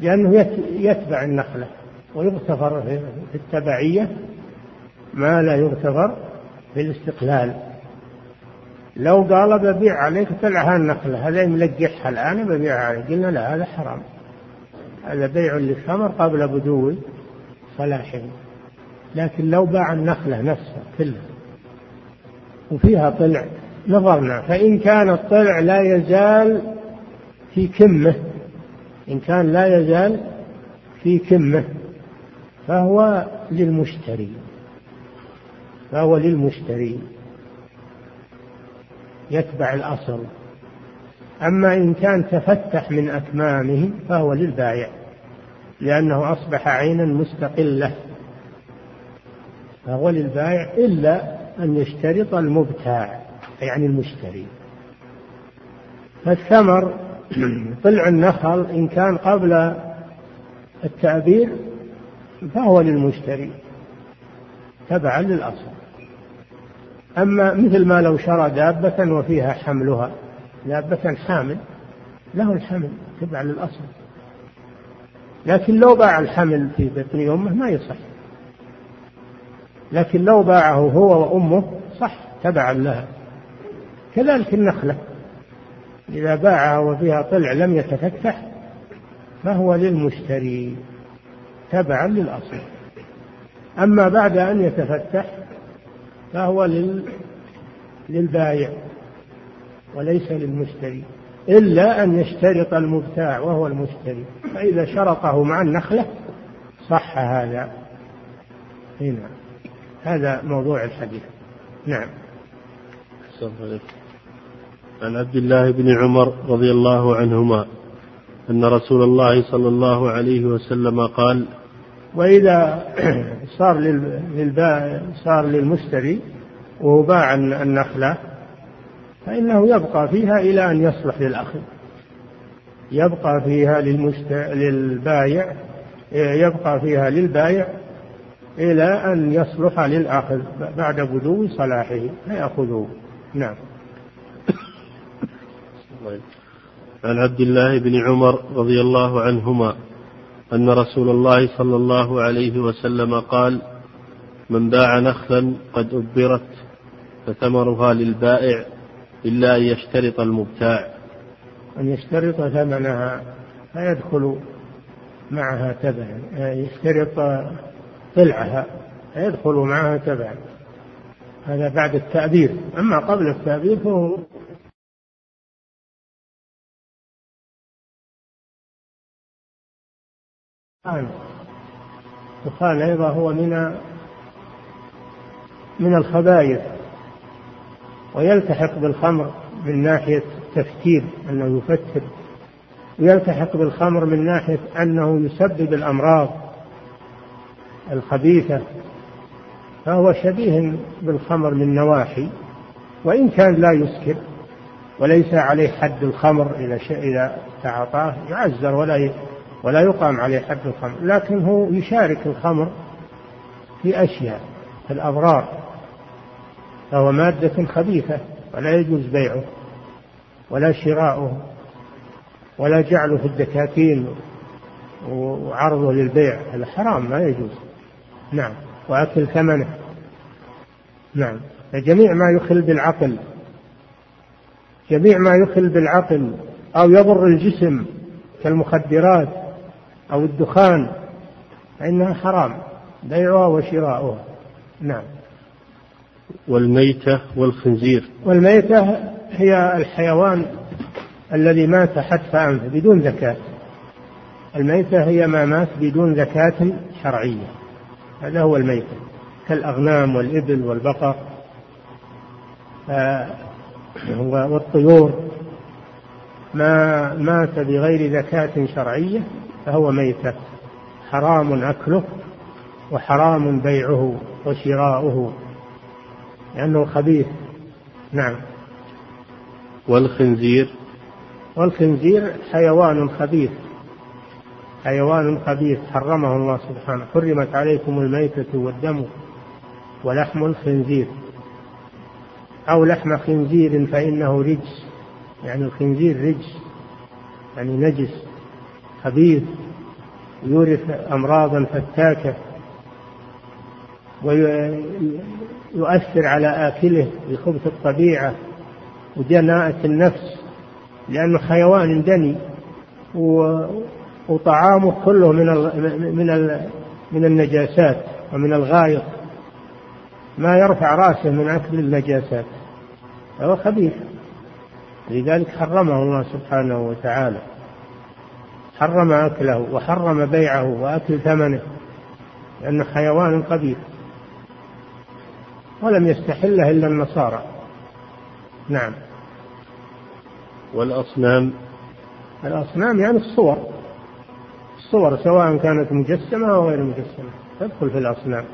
لأنه يتبع النخلة ويغتفر في التبعية ما لا يغتفر في الاستقلال. لو قال ببيع عليك طلع النخلة هذا ملقحها الآن ببيع عليك. قلنا لا هذا حرام. هذا بيع للثمر قبل بدو صلاحه لكن لو باع النخلة نفسها كلها وفيها طلع نظرنا فإن كان الطلع لا يزال في كمة إن كان لا يزال في كمة فهو للمشتري. فهو للمشتري. يتبع الأصل. أما إن كان تفتح من أكمامه فهو للبائع لأنه أصبح عينا مستقلة. فهو للبائع إلا أن يشترط المبتاع يعني المشتري. فالثمر (clears throat) طلع النخل إن كان قبل التعبير فهو للمشتري تبعا للأصل. أما مثل ما لو شرى دابة وفيها حملها دابة حامل له الحمل تبع للأصل. لكن لو باع الحمل في بطن أمه ما يصح. لكن لو باعه هو وأمه صح تبعا لها. كذلك النخلة. إذا باعها وفيها طلع لم يتفتح فهو للمشتري تبعا للأصل. أما بعد أن يتفتح فهو لل للبايع وليس للمشتري إلا أن يشترط المبتاع وهو المشتري فإذا شرطه مع النخلة صح هذا. هنا هذا موضوع الحديث. نعم. عن عبد الله بن عمر رضي الله عنهما أن رسول الله صلى الله عليه وسلم قال وإذا صار للبائع صار للمشتري وهو باع النخلة فإنه يبقى فيها إلى أن يصلح للأخذ يبقى فيها للمشت... للبايع يبقى فيها للبايع إلى أن يصلح للأخذ بعد بدو صلاحه. فيأخذه. نعم. عن عبد الله بن عمر رضي الله عنهما أن رسول الله صلى الله عليه وسلم قال من باع نخلا قد أبرت فثمرها للبائع إلا أن يشترط المبتاع. أن يشترط ثمنها فيدخل معها تبعا يشترط طلعها فيدخل معها تبعا هذا بعد التأبير أما قبل التأبير فهو الدخان أيضا هو من من الخبائث ويلتحق بالخمر من ناحية التفكير أنه يفتر ويلتحق بالخمر من ناحية أنه يسبب الأمراض الخبيثة فهو شبيه بالخمر من نواحي وإن كان لا يسكر وليس عليه حد الخمر إذا تعاطاه يعزر ولا ولا يقام عليه حد الخمر لكن هو يشارك الخمر في أشياء في الأضرار فهو مادة خبيثة ولا يجوز بيعه ولا شراؤه ولا جعله في الدكاكين وعرضه للبيع. هذا حرام ما يجوز. نعم. وأكل ثمنه. نعم. فجميع ما يخل بالعقل جميع ما يخل بالعقل أو يضر الجسم كالمخدرات أو الدخان فإنها حرام بيعها وشراؤها. نعم. والميتة والخنزير. والميتة هي الحيوان الذي مات حتف أنفه بدون زكاة. الميتة هي ما مات بدون زكاة شرعية. هذا هو الميتة. كالأغنام والإبل والبقر والطيور. ما مات بغير زكاة شرعية فهو ميتة حرام أكله وحرام بيعه وشراؤه. لأنه خبيث. نعم. والخنزير؟ والخنزير حيوان خبيث. حيوان خبيث. حرمه الله سبحانه. حرمت عليكم الميتة والدم ولحم الخنزير. أو لحم خنزير فإنه رجس. يعني الخنزير رجس. يعني نجس. خبيث يورث أمراضا فتاكة ويؤثر على آكله بخبث الطبيعة ودناءة النفس لأنه حيوان دني وطعامه كله من من من النجاسات ومن الغائط. ما يرفع رأسه من أكل النجاسات. فهو خبيث. لذلك حرمه الله سبحانه وتعالى. حرم أكله وحرم بيعه وأكل ثمنه لأنه حيوان قبيح. ولم يستحله إلا النصارى. نعم. والأصنام؟ الأصنام يعني الصور. الصور سواء كانت مجسمة أو غير مجسمة. تدخل في الأصنام.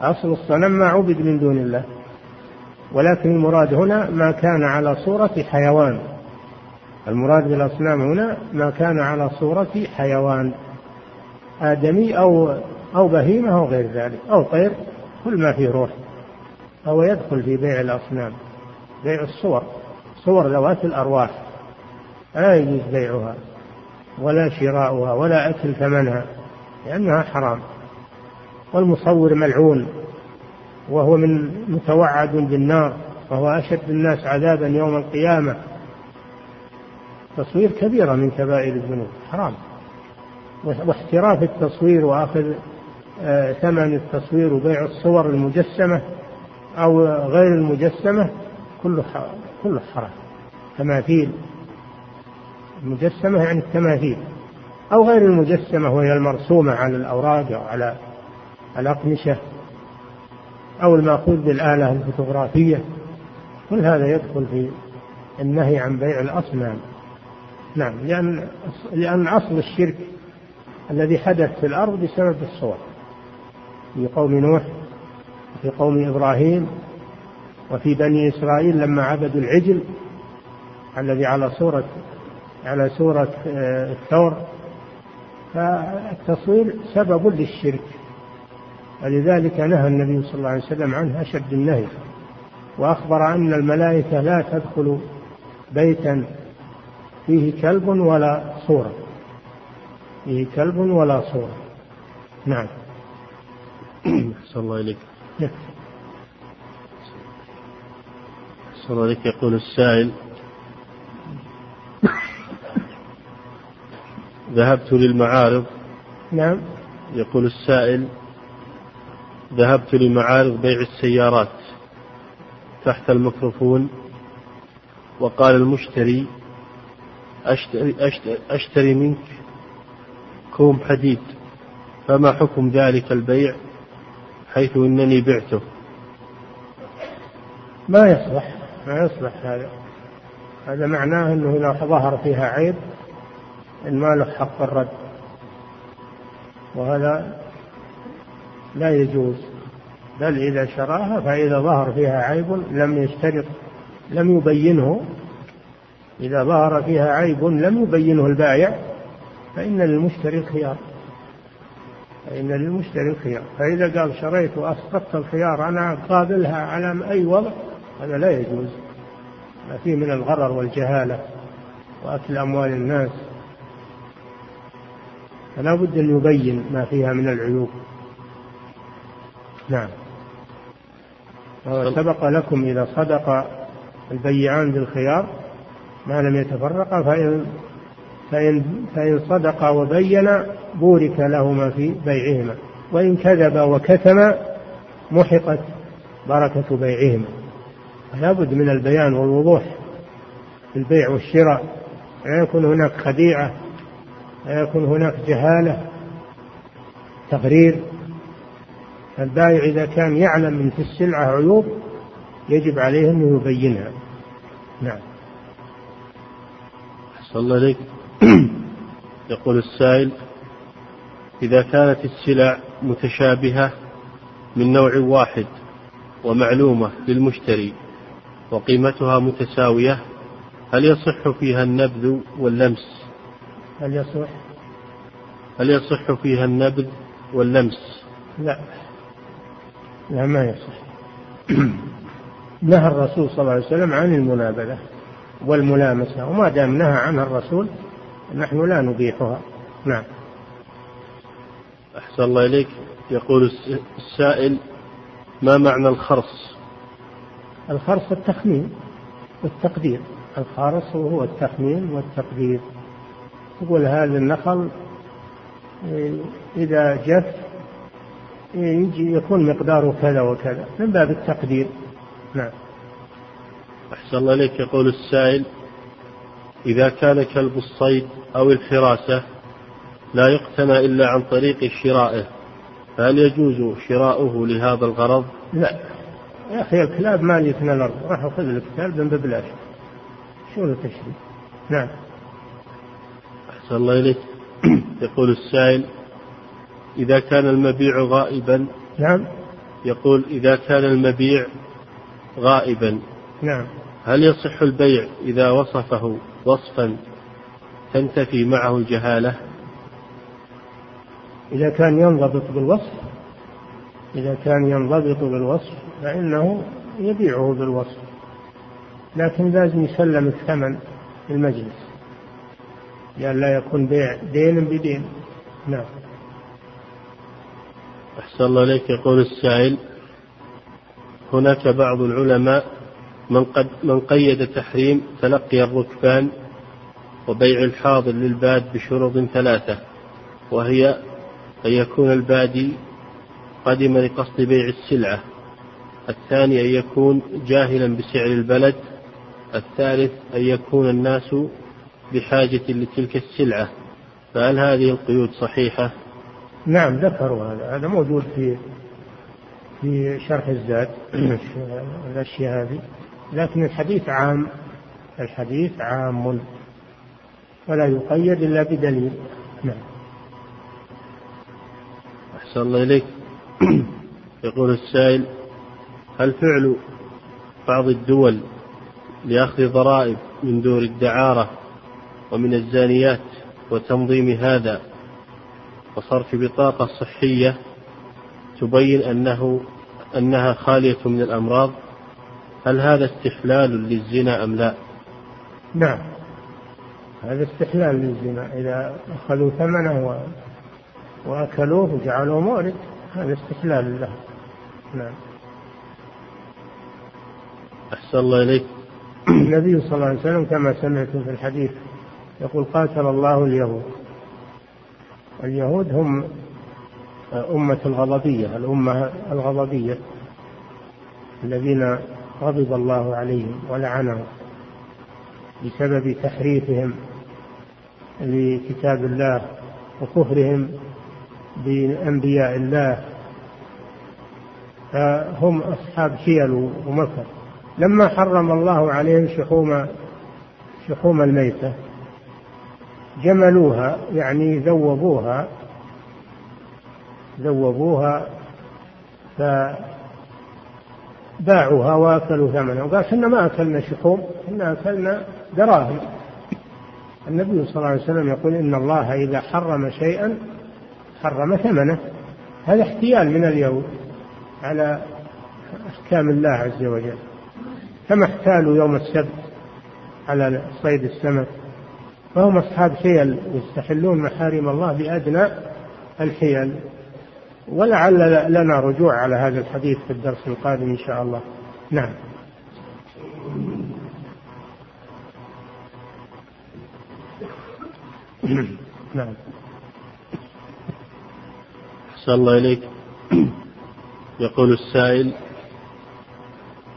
أصل الصنم ما عبد من دون الله. ولكن المراد هنا ما كان على صورة حيوان. المراد بالأصنام هنا ما كان على صورة حيوان آدمي أو أو بهيمة أو غير ذلك أو طير كل ما فيه روح فهو يدخل في بيع الأصنام بيع الصور صور ذوات الأرواح لا يجوز بيعها ولا شراؤها ولا أكل ثمنها لأنها حرام والمصور ملعون وهو من متوعد بالنار وهو أشد الناس عذابا يوم القيامة. تصوير كبيرة من كبائر الذنوب. حرام. واحتراف التصوير وأخذ آه، ثمن التصوير وبيع الصور المجسمة أو غير المجسمة كله كله حرام. تماثيل المجسمة يعني التماثيل. أو غير المجسمة وهي المرسومة على الأوراق أو على الأقمشة أو المأخوذ بالآلة الفوتوغرافية. كل هذا يدخل في النهي عن بيع الأصنام. نعم لأن لأن أصل الشرك الذي حدث في الأرض بسبب الصور في قوم نوح وفي قوم إبراهيم وفي بني إسرائيل لما عبدوا العجل الذي على صورة على سورة آه، الثور. فالتصوير سبب للشرك. ولذلك نهى النبي صلى الله عليه وسلم عنه أشد النهي وأخبر أن الملائكة لا تدخل بيتا فيه كلب ولا صورة. فيه كلب ولا صورة. نعم. أحسن الله إليك. أحسن الله إليك يقول السائل. ذهبت للمعارض. نعم. يقول السائل. ذهبت لمعارض بيع السيارات تحت الميكروفون. وقال المشتري. أشتري, أشتري, أشتري منك كوم حديد فما حكم ذلك البيع حيث إنني بعته؟ ما يصلح ما يصلح هذا. هذا معناه أنه إذا ظهر فيها عيب إن ما له حق الرد. وهذا لا يجوز. بل إذا شراها فإذا ظهر فيها عيب لم يشترط لم يبينه إذا ظهر فيها عيب لم يبينه البائع فإن للمشتري الخيار. فإن للمشتري الخيار. فإذا قال شريت وأسقطت الخيار أنا قابلها على أي وضع؟ هذا لا يجوز. ما فيه من الغرر والجهالة وأكل أموال الناس. فلا بد أن يبين ما فيها من العيوب. نعم. سبق لكم إذا صدق البيعان بالخيار ما لم يتفرقا فإن فإن فإن صدقا وبينا بورك لهما في بيعهما وإن كذبا وكتما محقت بركة بيعهما. فلا بد من البيان والوضوح في البيع والشراء. لا يكون هناك خديعة لا يكون هناك جهالة تغرير البائع إذا كان يعلم من في السلعة عيوب يجب عليه أن يبينها. نعم. صلى الله عليك (clears throat) يقول السائل إذا كانت السلع متشابهة من نوع واحد ومعلومة للمشتري وقيمتها متساوية هل يصح فيها النبذ واللمس؟ هل يصح؟ هل يصح فيها النبذ واللمس؟ لا. لا ما يصح. (clears throat) نهى الرسول صلى الله عليه وسلم عن المنابذة. والملامسة وما دام نهى عنها الرسول نحن لا نبيحها. نعم. أحسن الله إليك. يقول السائل ما معنى الخرص؟ الخرص التخمين والتقدير الخارص هو التخمين والتقدير. تقول هذا النخل إذا جف يجي يكون مقداره كذا وكذا من باب التقدير. نعم. أحسن الله إليك. يقول السائل إذا كان كلب الصيد أو الحراسة لا يقتنى إلا عن طريق شرائه فهل يجوز شراؤه لهذا الغرض؟ لا. يا أخي الكلاب ما يثنى الأرض. راح أخذ لك كلب ببلاش شو تشري؟ نعم. أحسن الله إليك. (clears throat) يقول السائل إذا كان المبيع غائبا نعم. يقول إذا كان المبيع غائبا. نعم. هل يصح البيع إذا وصفه وصفا تنتفي معه الجهالة؟ إذا كان ينضبط بالوصف إذا كان ينضبط بالوصف فإنه يبيعه بالوصف لكن لازم يسلم الثمن في المجلس لأن لا يكون بيع دين بدين. نعم. أحسن الله إليك. يقول السائل هناك بعض العلماء من, قد من قيد تحريم تلقي الركبان وبيع الحاضر للباد بشروط ثلاثة وهي أن يكون البادي قدم لقصد بيع السلعة الثاني أن يكون جاهلا بسعر البلد الثالث أن يكون الناس بحاجة لتلك السلعة فهل هذه القيود صحيحة؟ نعم ذكروا هذا هذا موجود في في شرح الزاد (clears throat) الأشياء هذه لكن الحديث عام الحديث عام ولا يقيد إلا بدليل. نعم. أحسن الله إليك. (clears throat) يقول السائل هل فعل بعض الدول لأخذ ضرائب من دور الدعارة ومن الزانيات وتنظيم هذا وصرف بطاقة صحية تبين أنه أنها خالية من الأمراض؟ هل هذا استحلال للزنا أم لا؟ نعم. هذا استحلال للزنا. إذا أخذوا ثمنه و... وأكلوه وجعلوه مورد هذا استحلال له. نعم. أحسن الله إليك. النبي صلى الله عليه وسلم كما سمعتم في الحديث يقول قاتل الله اليهود. اليهود هم أمة الغضبية الأمة الغضبية الذين غضب الله عليهم ولعنهم بسبب تحريفهم لكتاب الله وكفرهم بأنبياء الله. فهم أصحاب حيل ومكر. لما حرم الله عليهم شحوم شحوم الميتة جملوها يعني ذوبوها ذوبوها فباعوها وأكلوا ثمنها. وقال إحنا ما أكلنا شحوم إحنا أكلنا دراهم. النبي صلى الله عليه وسلم يقول إن الله إذا حرم شيئا حرم ثمنه. هذا احتيال من اليهود على أحكام الله عز وجل. كما احتالوا يوم السبت على صيد السمك؟ فهم أصحاب حيل يستحلون محارم الله بأدنى الحيل. ولعل لنا رجوع على هذا الحديث في الدرس القادم إن شاء الله. نعم. (clears throat) نعم. أحسن الله إليك. يقول السائل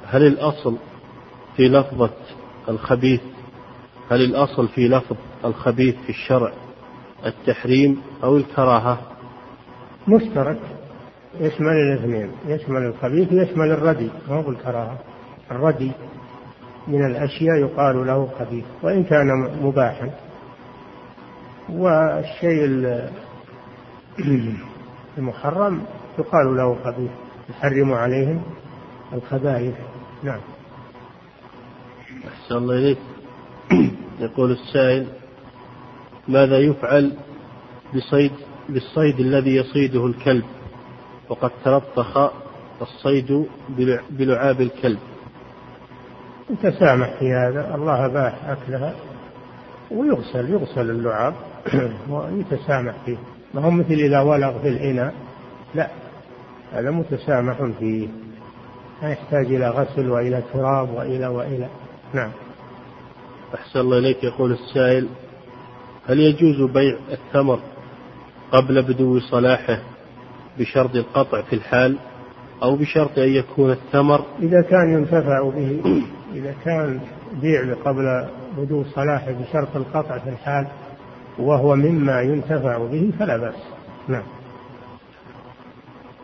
هل الأصل في لفظة الخبيث هل الأصل في لفظ الخبيث في الشرع التحريم أو الكراهة؟ مشترك يشمل الاثنين يشمل الخبيث ويشمل الردي. ما هو الكراهة الردي من الأشياء يقال له خبيث وإن كان مباحا. والشيء (clears throat) المحرم يقال له خبيث يحرم عليهم الخبائث. نعم. أحسن الله إليك. يقول السائل ماذا يفعل بصيد بالصيد الذي يصيده الكلب وقد تلطخ الصيد بلعاب الكلب. تسامح في هذا الله أباح أكلها ويغسل يغسل اللعاب (clears throat) ويتسامح فيه. ما هو مثل إذا ولغ في الإناء لا هذا متسامح فيه. لا يحتاج إلى غسل وإلى تراب وإلى وإلى. نعم. أحسن الله إليك يقول السائل هل يجوز بيع التمر؟ قبل بدو صلاحه بشرط القطع في الحال أو بشرط أن يكون التمر. إذا كان ينتفع به إذا كان بيع قبل بدو صلاحه بشرط القطع في الحال وهو مما ينتفع به فلا بأس. نعم.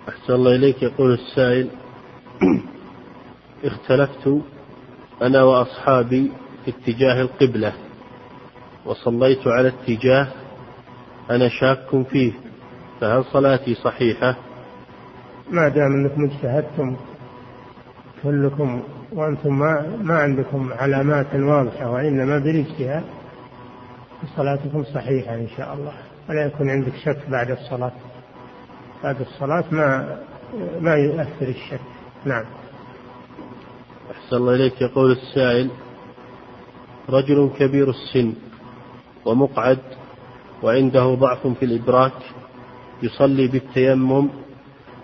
أحسن الله إليك. يقول السائل اختلفت أنا وأصحابي في اتجاه القبلة وصليت على اتجاه أنا شاك فيه فهل صلاتي صحيحة؟ ما دام أنكم اجتهدتم كلكم وأنتم ما ما عندكم علامات واضحة وإنما بالاجتهاد صلاتكم صحيحة إن شاء الله. ولا يكون عندك شك بعد الصلاة. بعد الصلاة ما ما يؤثر الشك. نعم. أحسن الله إليك. يقول السائل رجل كبير السن ومقعد وعنده ضعف في الإدراك يصلي بالتيمم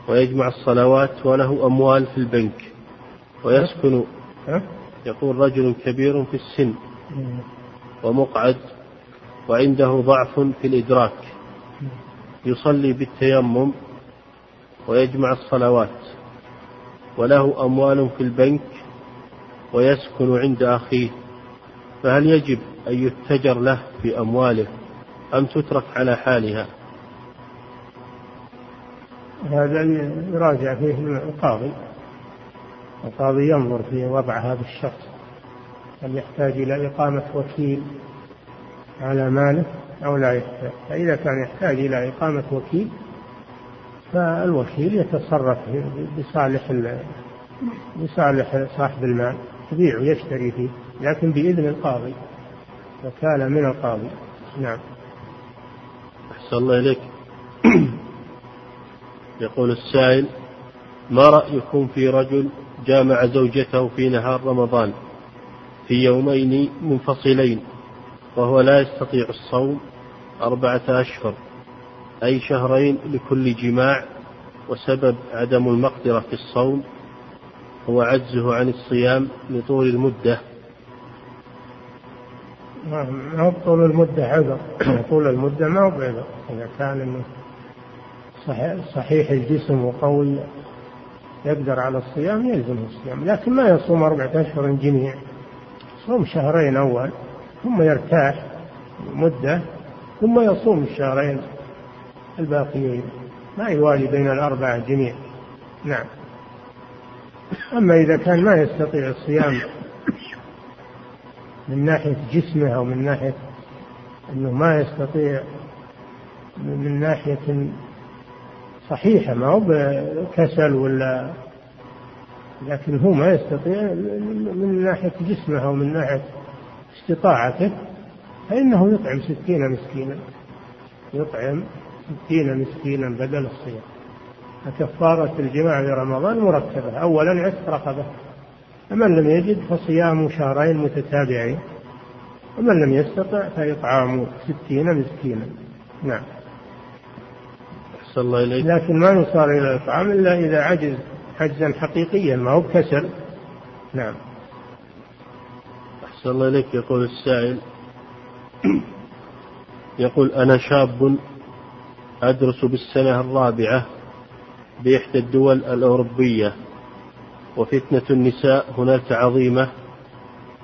ويجمع الصلوات وله أموال في البنك ويسكن يقول رجل كبير في السن ومقعد وعنده ضعف في الإدراك يصلي بالتيمم ويجمع الصلوات وله أموال في البنك ويسكن عند أخيه فهل يجب أن يتجر له في أمواله؟ أم تترك على حالها؟ هذا يراجع فيه القاضي. القاضي ينظر في وضع هذا الشخص. هل يحتاج إلى إقامة وكيل على ماله أو لا يحتاج؟ فإذا كان يحتاج إلى إقامة وكيل فالوكيل يتصرف بصالح بصالح صاحب المال يبيع ويشتري فيه لكن بإذن القاضي وكالة من القاضي. نعم. أحسن الله إليك. (clears throat) يقول السائل ما رأيكم في رجل جامع زوجته في نهار رمضان في يومين منفصلين وهو لا يستطيع الصوم أربعة أشهر أي شهرين لكل جماع وسبب عدم المقدرة في الصوم؟ هو عجزه عن الصيام لطول المدة ما هو طول المدة عذر. طول المدة ما هو بعذر. إذا كان إنه صحيح الجسم وقوي يقدر على الصيام يلزمه الصيام. لكن ما يصوم أربعة أشهر جميع. يصوم شهرين أول ثم يرتاح مدة ثم يصوم الشهرين الباقيين. ما يوالي بين الأربعة جميع. نعم. أما إذا كان ما يستطيع الصيام من ناحية جسمه أو من ناحية أنه ما يستطيع من ناحية صحيحة ما هو بكسل ولا لكن هو ما يستطيع من ناحية جسمه أو من ناحية استطاعته فإنه يطعم ستين مسكينا يطعم ستين مسكينا بدل الصيام. فكفارة الجماع رمضان مركبة. أولا عتق رقبة. فمن لم يجد فصيام شهرين متتابعين. ومن لم يستطع فإطعام ستين مسكينا. نعم. أحسن الله إليك. لكن ما يصار إلى الإطعام إلا إذا عجز حجزا حقيقيا ما هو بكسل نعم. أحسن الله إليك. يقول السائل يقول أنا شاب أدرس بالسنة الرابعة بإحدى الدول الأوروبية. وفتنة النساء هناك عظيمة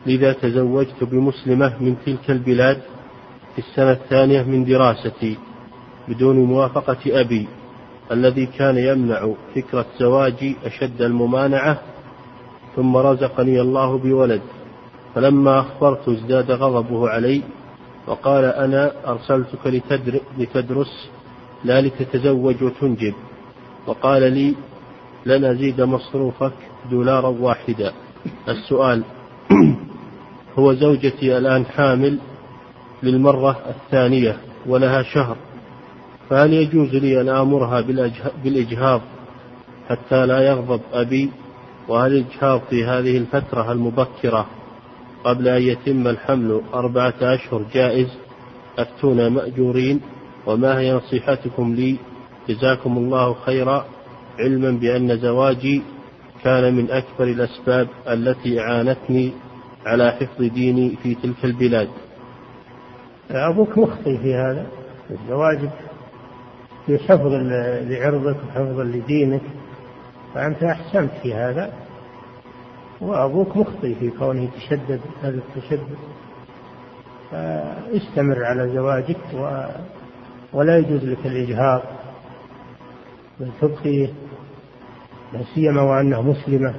لذا تزوجت بمسلمة من تلك البلاد في السنة الثانية من دراستي بدون موافقة أبي الذي كان يمنع فكرة زواجي أشد الممانعة ثم رزقني الله بولد. فلما أخبرت ازداد غضبه علي وقال أنا أرسلتك لتدرس لا لتتزوج وتنجب. وقال لي لن أزيد مصروفك دولارا واحدا السؤال (clears throat) هو زوجتي الآن حامل للمرة الثانية ولها شهر. فهل يجوز لي أن آمرها بالإجهاض حتى لا يغضب أبي؟ وهل الإجهاض في هذه الفترة المبكرة قبل أن يتم الحمل أربعة أشهر جائز؟ أفتونا مأجورين؟ وما هي نصيحتكم لي؟ جزاكم الله خيرا. علما بأن زواجي كان من أكبر الأسباب التي أعانتني على حفظ ديني في تلك البلاد. أبوك مخطي في هذا؟ الزواج في حفظ لعرضك وحفظ لدينك. فأنت أحسنت في هذا. وأبوك مخطي في كونه يتشدد هذا التشدد. فاستمر على زواجك و ولا يجوز لك الإجهاض. بل تبقيه. لا سيما وأنها مسلمة.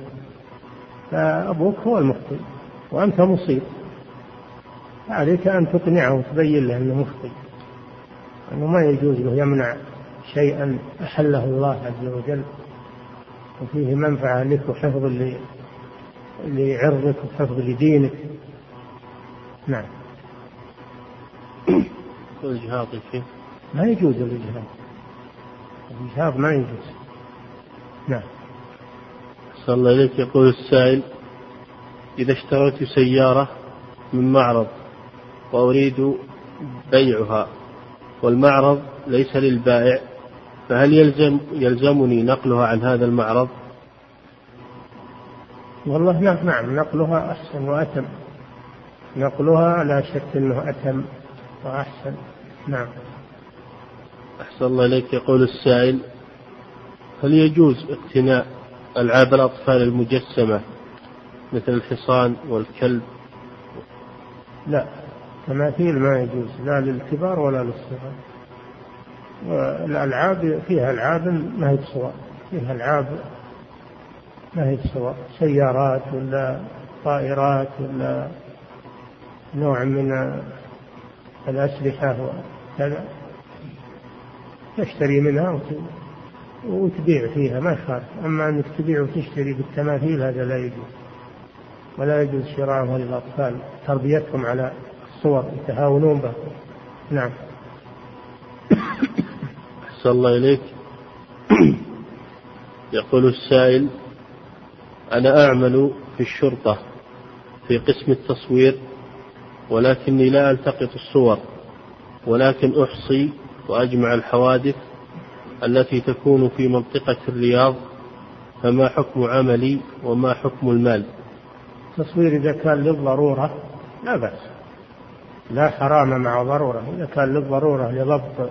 فأبوك هو المخطئ وأنت مصيب. عليك أن تقنعه وتبين له أنه مخطئ. أنه ما يجوز له يمنع شيئا أحله الله عز وجل. وفيه منفعة لك وحفظ لعرضك وحفظ لدينك. نعم. الإجهاض ما يجوز الإجهاض الإجهاض ما يجوز. نعم. صلى الله إليك يقول السائل إذا اشتريت سيارة من معرض وأريد بيعها والمعرض ليس للبائع فهل يلزم يلزمني نقلها عن هذا المعرض؟ والله نعم نعم نقلها أحسن وأتم. نقلها لا شك أنه أتم وأحسن. نعم. أحسن الله إليك يقول السائل هل يجوز اقتناء ألعاب الأطفال المجسمة مثل الحصان والكلب. لا تماثيل ما يجوز لا للكبار ولا للصغار. والألعاب فيها ألعاب ما هي بصور فيها ألعاب ما هي بصور سيارات ولا طائرات ولا نوع من الأسلحة وكذا تشتري منها وتبيع فيها ما يخالف. أما أنك تبيع وتشتري بالتماثيل هذا لا يجوز. ولا يجوز شراءها للأطفال. تربيتهم على الصور يتهاونون بها. نعم. أحسن الله إليك. يقول السائل أنا أعمل في الشرطة في قسم التصوير ولكني لا ألتقط الصور ولكن أحصي وأجمع الحوادث التي تكون في منطقة الرياض فما حكم عملي وما حكم المال؟ التصوير إذا كان للضرورة لا بأس. لا حرام مع ضرورة. إذا كان للضرورة لضبط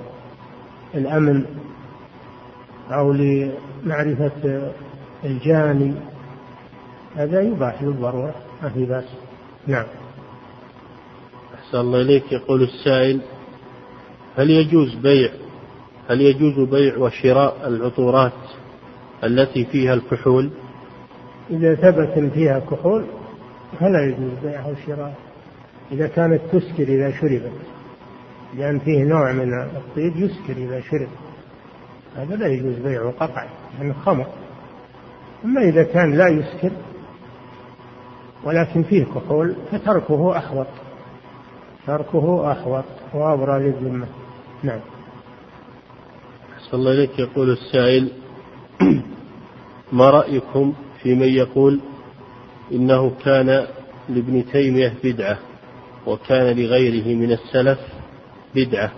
الأمن أو لمعرفة الجاني هذا يباح للضرورة ما في بأس. نعم. أحسن الله إليك. يقول السائل هل يجوز بيع هل يجوز بيع وشراء العطورات التي فيها الكحول؟ إذا ثبت فيها كحول فلا يجوز بيعها وشراء إذا كانت تسكر إذا شربت لأن فيه نوع من الطيب يسكر إذا شرب. هذا لا يجوز بيعه قطعا لأنه خمر. أما إذا كان لا يسكر ولكن فيه كحول فتركه أحوط. تركه أحوط وأبرى للذمة. نعم. أحسن الله إليك يقول السائل (clears throat) ما رأيكم في من يقول إنه كان لابن تيمية بدعة وكان لغيره من السلف بدعة؟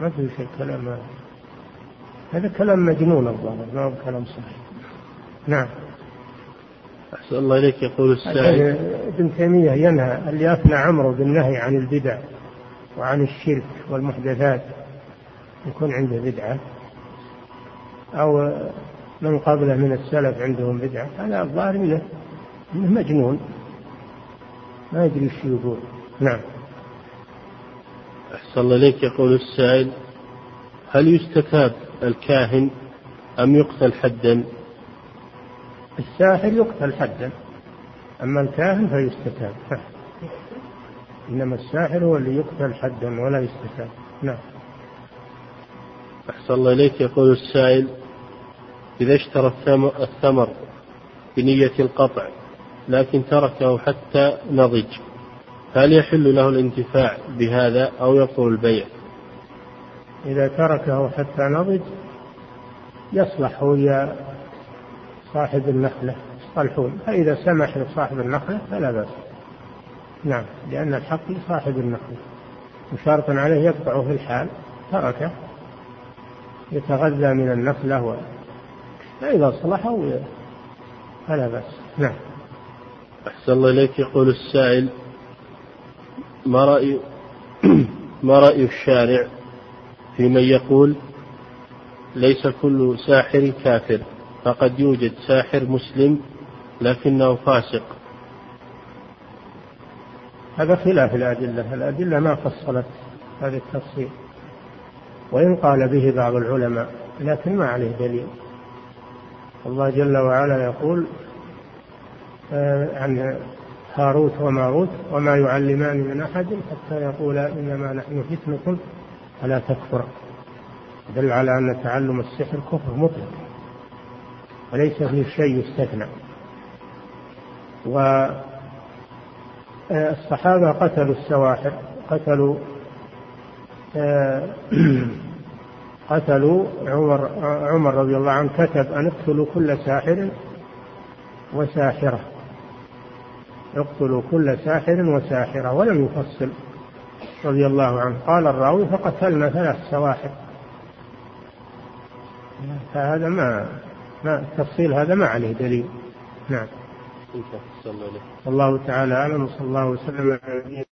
ما في شيء كلام هذا. هذا كلام مجنون الظاهر ما هو كلام صحيح. نعم. أحسن الله إليك يقول السائل. ابن تيمية ينهى اللي أثنى عمرو بالنهي عن البدع وعن الشرك والمحدثات؟ يكون عنده بدعة أو من قبله من السلف عندهم بدعة هذا الظاهر منه إنه مجنون. ما يدري إيش يقول. نعم. أحسن الله إليك يقول السائل هل يستتاب الكاهن أم يقتل حدا؟ الساحر يقتل حدا أما الكاهن فيستتاب. إنما الساحر هو اللي يقتل حدا ولا يستتاب. نعم. أحسن الله إليك يقول السائل إذا اشترى الثمر بنية القطع لكن تركه حتى نضج هل يحل له الانتفاع بهذا أو يبطل البيع؟ إذا تركه حتى نضج يصلح ويا صاحب النخلة يصطلحون فإذا سمح لصاحب النخلة فلا بأس. نعم لأن الحق لصاحب النخلة وشرط عليه يقطعه في الحال تركه. يتغذى من النخلة فإذا صلحوا فلا بأس. نعم. أحسن الله إليك. يقول السائل ما رأي (clears throat) ما رأي الشارع؟ في من يقول ليس كل ساحر كافر فقد يوجد ساحر مسلم لكنه فاسق. هذا خلاف الأدلة. الأدلة ما فصلت هذا التفصيل. وإن قال به بعض العلماء لكن ما عليه دليل. الله جل وعلا يقول آه، عن هاروت وماروت وما يعلمان من أحد حتى يقولا إنما نحن فتنة فلا تكفر. دل على أن تعلم السحر كفر مطلق وليس فيه شيء يستثنى. والصحابة آه، قتلوا السواحر قتلوا (clears throat) قتلوا عمر عمر رضي الله عنه كتب أن اقتلوا كل ساحر وساحرة. اقتلوا كل ساحر وساحرة ولم يفصل رضي الله عنه. قال الراوي فقتلنا ثلاث سواحر. فهذا ما ما التفصيل هذا ما عليه دليل. نعم. الله تعالى أعلم وصلى الله وسلم على نبينا